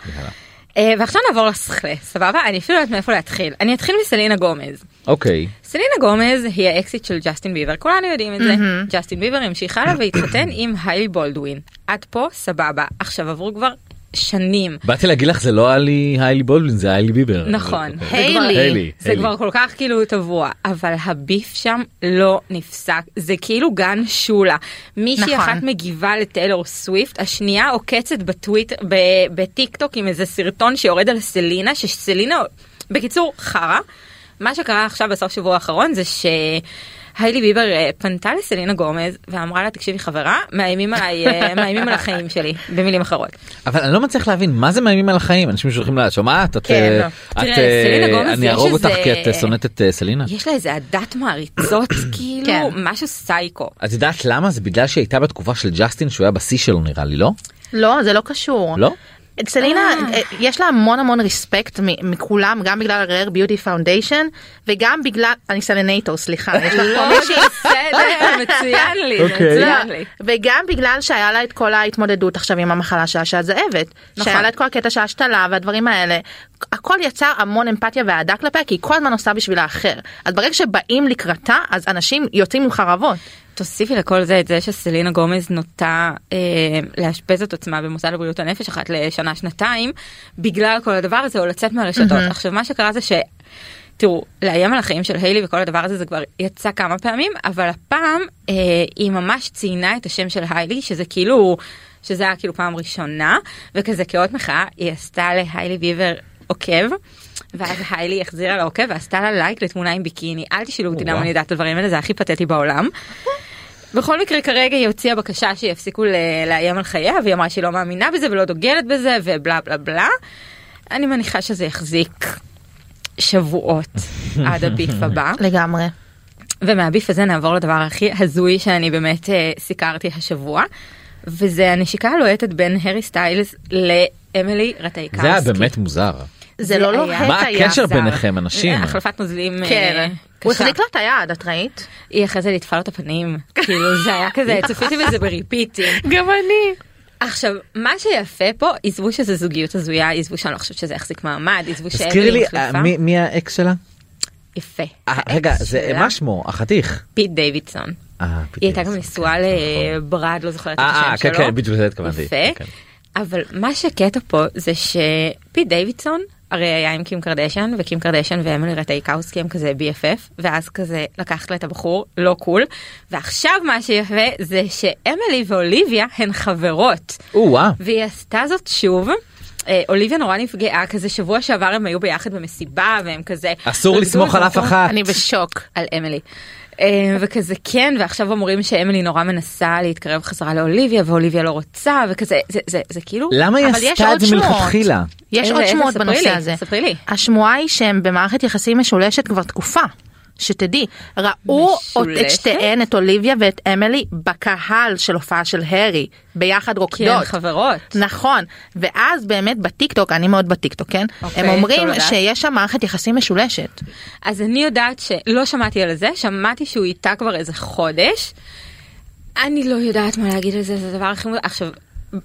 אה, ועכשיו נעבור לסכלה סבבה אני אפילו לא יודעת מאיפה להתחיל אני אתחיל מסלינה גומז. אוקיי. סלינה גומז היא האקסית של ג'סטין ביבר כולנו יודעים את זה ג'סטין ביבר המשיך הלאה והתחתן עם היילי בולדווין עד פה סבבה עכשיו עברו כבר שנים באתי להגיד לך זה לא היילי היילי בולדווין זה היילי ביבר. נכון אוקיי. זה היילי. כבר- היילי, זה היילי. כבר כל כך כאילו טבוע אבל הביף שם לא נפסק זה כאילו גן שולה מישהי נכון. אחת מגיבה לטיילור סוויפט השנייה עוקצת בטוויטר ב- בטיק טוק עם איזה סרטון שיורד על סלינה שסלינה בקיצור חרא מה שקרה עכשיו בסוף שבוע האחרון זה שהיילי ביבר אה, פנתה לסלינה גומז ואמרה לה תקשיבי חברה מאיימים עליי אה, מאיימים על החיים שלי במילים אחרות. אבל אני לא מצליח להבין מה זה מאיימים על החיים אנשים שולחים לה שומעת את כן, אה, לא. אני יש אהרוג אותך כי את שונאת את סלינה. יש לה איזה עדת מעריצות כאילו כן. משהו סייקו. את יודעת למה זה בגלל שהיא הייתה בתקופה של ג'סטין שהוא היה בשיא שלו נראה לי לא? לא זה לא קשור. לא? סלינה אה. אה, יש לה המון המון respect מ- מכולם גם בגלל Rare Beauty foundation וגם בגלל אני Selenator סליחה יש לך פה מישהי בסדר, מצוין לי, אוקיי. מצוין לי. וגם בגלל שהיה לה את כל ההתמודדות עכשיו עם המחלה שלה של הזאבת. נכון. שהיה לה את כל הקטע של ההשתלה והדברים האלה. הכל יצר המון אמפתיה ואהדה כלפיה כי היא כל הזמן עושה בשביל האחר. אז ברגע שבאים לקראתה אז אנשים יוצאים עם חרבות. תוסיפי לכל זה את זה שסלינה גומז נוטה אה, לאשפז את עצמה במוסד לבריאות הנפש אחת לשנה שנתיים בגלל כל הדבר הזה או לצאת מהרשתות. עכשיו מה שקרה זה ש... תראו, לאיים על החיים של היילי וכל הדבר הזה זה כבר יצא כמה פעמים, אבל הפעם אה, היא ממש ציינה את השם של היילי, שזה כאילו, שזה היה כאילו פעם ראשונה, וכזה כאות מחאה, היא עשתה להיילי ביבר עוקב. ואז היילי החזירה לה עוקב ועשתה לה לייק לתמונה עם ביקיני אל תשאלו אותי למה. אני יודעת את הדברים האלה זה הכי פתטי בעולם. בכל מקרה כרגע היא הוציאה בקשה שיפסיקו לאיים על חייה והיא אמרה שהיא לא מאמינה בזה ולא דוגלת בזה ובלה בלה בלה. אני מניחה שזה יחזיק שבועות עד הביף הבא לגמרי. ומהביף הזה נעבור לדבר הכי הזוי שאני באמת אה, סיקרתי השבוע וזה הנשיקה הלוהטת בין הארי סטיילס לאמילי רטייקאוסקי. זה היה באמת מוזר. זה לא היה- לוהט מה. הקשר זר. ביניכם אנשים? החלפת נוזלים אה, כן. הוא. החזיק לה את היד את ראית? היא אחרי זה ליטפה לו את הפנים כאילו זה היה כזה צפיתי בזה ב repeat ים. גם אני. עכשיו מה שיפה פה עזבו שזה זוגיות הזויה עזבו שאני לא חושבת שזה יחזיק מעמד עזבו תזכירי שאמילי לי מחליפה. אה, מי- מי האקס שלה? יפה. אה, רגע זה מה שמו החתיך. פיט דיווידסון. היא הייתה גם נשואה לברד לא זוכרת את השם כן שלו. כן בדיוק לזה התכוונתי. יפה. כן. אבל מה שקטע פה זה שפיט דיווידסון הרי היה עם קים קרדשן וקים קרדשן ואמילי רטייקאוסקי הם כזה BFF ואז כזה לקחת לה את הבחור לא cool ועכשיו מה שיפה זה שאמילי ואוליביה הן חברות או-אה. והיא עשתה זאת שוב. אה, אוליביה נורא נפגעה כזה שבוע שעבר הם היו ביחד במסיבה והם כזה אסור לסמוך על אף אחת. אני בשוק. על אמילי. אה, וכזה כן ועכשיו אומרים שאמילי נורא מנסה להתקרב חזרה לאוליביה ואוליביה לא רוצה וכזה זה זה זה כאילו למה היא עשתה את זה. מלכתחילה? יש עוד? שמועות בנושא לי, הזה. ספרי לי. השמועה היא שהם במערכת יחסים משולשת כבר תקופה. שתדעי, ראו את משולשת? שתיהן, את אוליביה ואת אמילי, בקהל של הופעה של הרי, ביחד כי הן רוקדות. חברות. נכון, ואז באמת בטיקטוק, אני מאוד בטיקטוק, כן? אוקיי, הם אומרים. שיש שם מערכת יחסים משולשת. אז אני יודעת שלא שמעתי על זה שמעתי שהוא איתה כבר איזה חודש. אני לא יודעת מה להגיד על זה זה הדבר הכי מוזר עכשיו.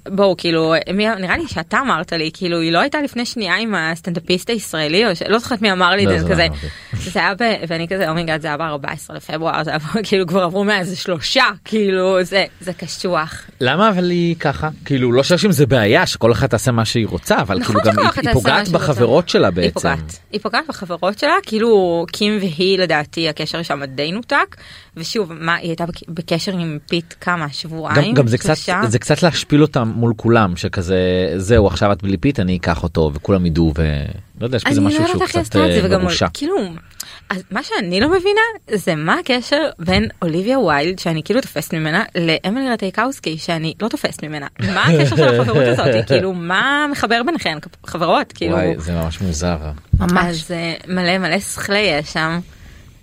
בואו כאילו מי, נראה לי שאתה אמרת לי כאילו היא לא הייתה לפני שנייה עם הסטנדאפיסט הישראלי או שלא זוכרת מי אמר לי לא, את זה זה לא כזה אמרתי. זה היה ב... ואני כזה oh my god זה היה ב-14 לפברואר זה היה כאילו כבר עברו מאז שלושה כאילו זה זה קשוח. למה אבל היא ככה? כאילו לא חושב שזה בעיה שכל אחת תעשה מה שהיא רוצה אבל נכון כאילו גם היא- היא פוגעת. בחברות שלה היא בעצם. פוגעת. היא פוגעת בחברות שלה כאילו קים והיא לדעתי הקשר שם די נותק ושוב מה היא הייתה בק- בקשר עם פיט כמה שבועיים גם, גם זה קצת? זה קצת להשפיל אותם מול כולם שכזה זהו עכשיו את בלי פיט אני אקח אותו וכולם ידעו ולא יודע יש כזה אני משהו לא שהוא קצת זה אה, מרושע. כאילו אז מה שאני לא מבינה זה מה הקשר בין אוליביה ויילד שאני כאילו תופסת ממנה לאמילי רטייקאוסקי שאני לא תופסת ממנה מה הקשר של החברות הזאת כאילו מה מחבר ביניכן חברות כאילו וואי זה ממש מוזר. ממש. אז אה, מלא מלא שכלי יש שם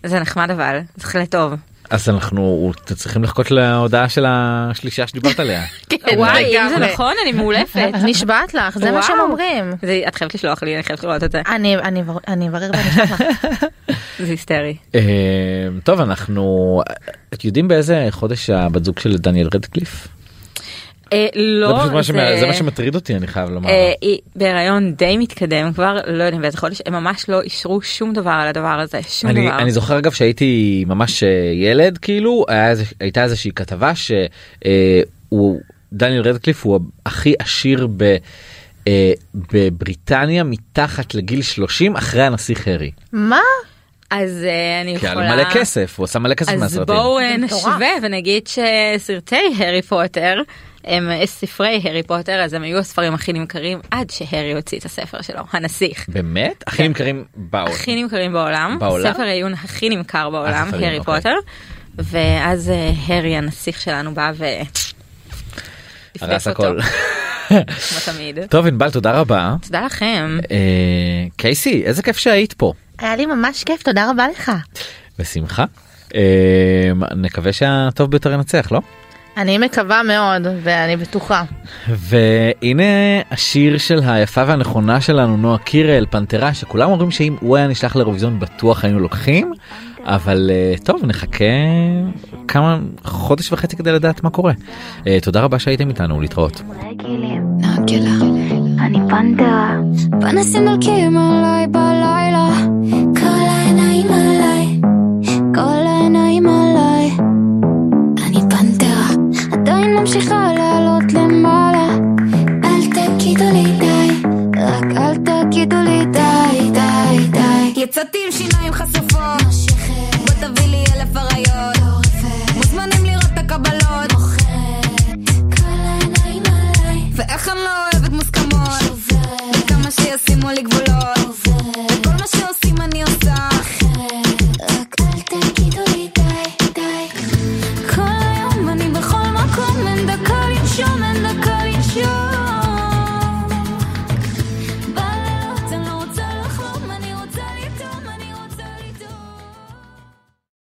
זה נחמד אבל שכלי טוב אז אנחנו צריכים לחכות להודעה של השלישה שדיברת עליה. כן, וואי אם זה. נכון אני מאולפת נשבעת לך, זה מה שהם. אומרים. זה- את חייבת לשלוח לי אני חייבת לראות את זה אני אני אבר- אני אברר ואני אשלח לך. זה היסטרי. אה, טוב אנחנו את יודעים באיזה חודש הבת זוג של דניאל רדקליף? אה, זה לא פשוט מה זה- זה מה שמטריד אותי אני חייב לומר. אה, היא בהיריון די מתקדם כבר לא יודעים באיזה חודש הם ממש לא אישרו שום דבר על הדבר הזה שום אני, דבר. אני זוכר אגב שהייתי ממש אה, ילד כאילו הייתה איזושהי כתבה שהוא דניאל רדקליף הוא הכי עשיר ב, אה, בבריטניה מתחת לגיל 30 אחרי הנסיך הארי. מה? אז אה, אני כי היה לו יכולה מלא כסף הוא עשה מלא כסף אז מהסרטים. בואו אה, זה מטורף. נשווה ונגיד שסרטי הארי פוטר הם אה, ספרי הארי פוטר אז הם היו הספרים הכי נמכרים עד שהארי הוציא את הספר שלו הנסיך. באמת? הכי נמכרים בעולם. הכי נמכרים בעולם, בעולם? ספר העיון הכי נמכר בעולם, העיון, הארי אוקיי. פוטר, ואז אה, הארי הנסיך שלנו בא ו... הרס הכל. כמו תמיד. טוב ענבל תודה רבה. תודה לכם. אה, קייסי איזה כיף שהיית פה. היה לי ממש כיף, תודה רבה לך. בשמחה. אה, נקווה שהטוב ביותר ינצח לא? אני מקווה מאוד, ואני בטוחה. והנה השיר של היפה והנכונה שלנו נועה קירל פנתרה שכולם אומרים שאם הוא היה נשלח לאירוויזיון בטוח היינו לוקחים אבל אה, טוב נחכה כמה חודש וחצי כדי לדעת מה קורה. אה, תודה רבה שהייתם איתנו להתראות. אני פנתרה. פנסים דולקים עליי בלילה, כל העיניים עליי, כל העיניים עליי. ממשיכה לעלות למעלה. אל תגידו לי די, רק אל תגידו לי די, די, די. יצאתי עם שיניים חשופות. בוא תביא לי אלף אריות. מוזמנים לראות את הקבלות. כל העיניים עליי. ואיך אני לא אוהבת מוסכמות. וכמה שישימו לי גבולות.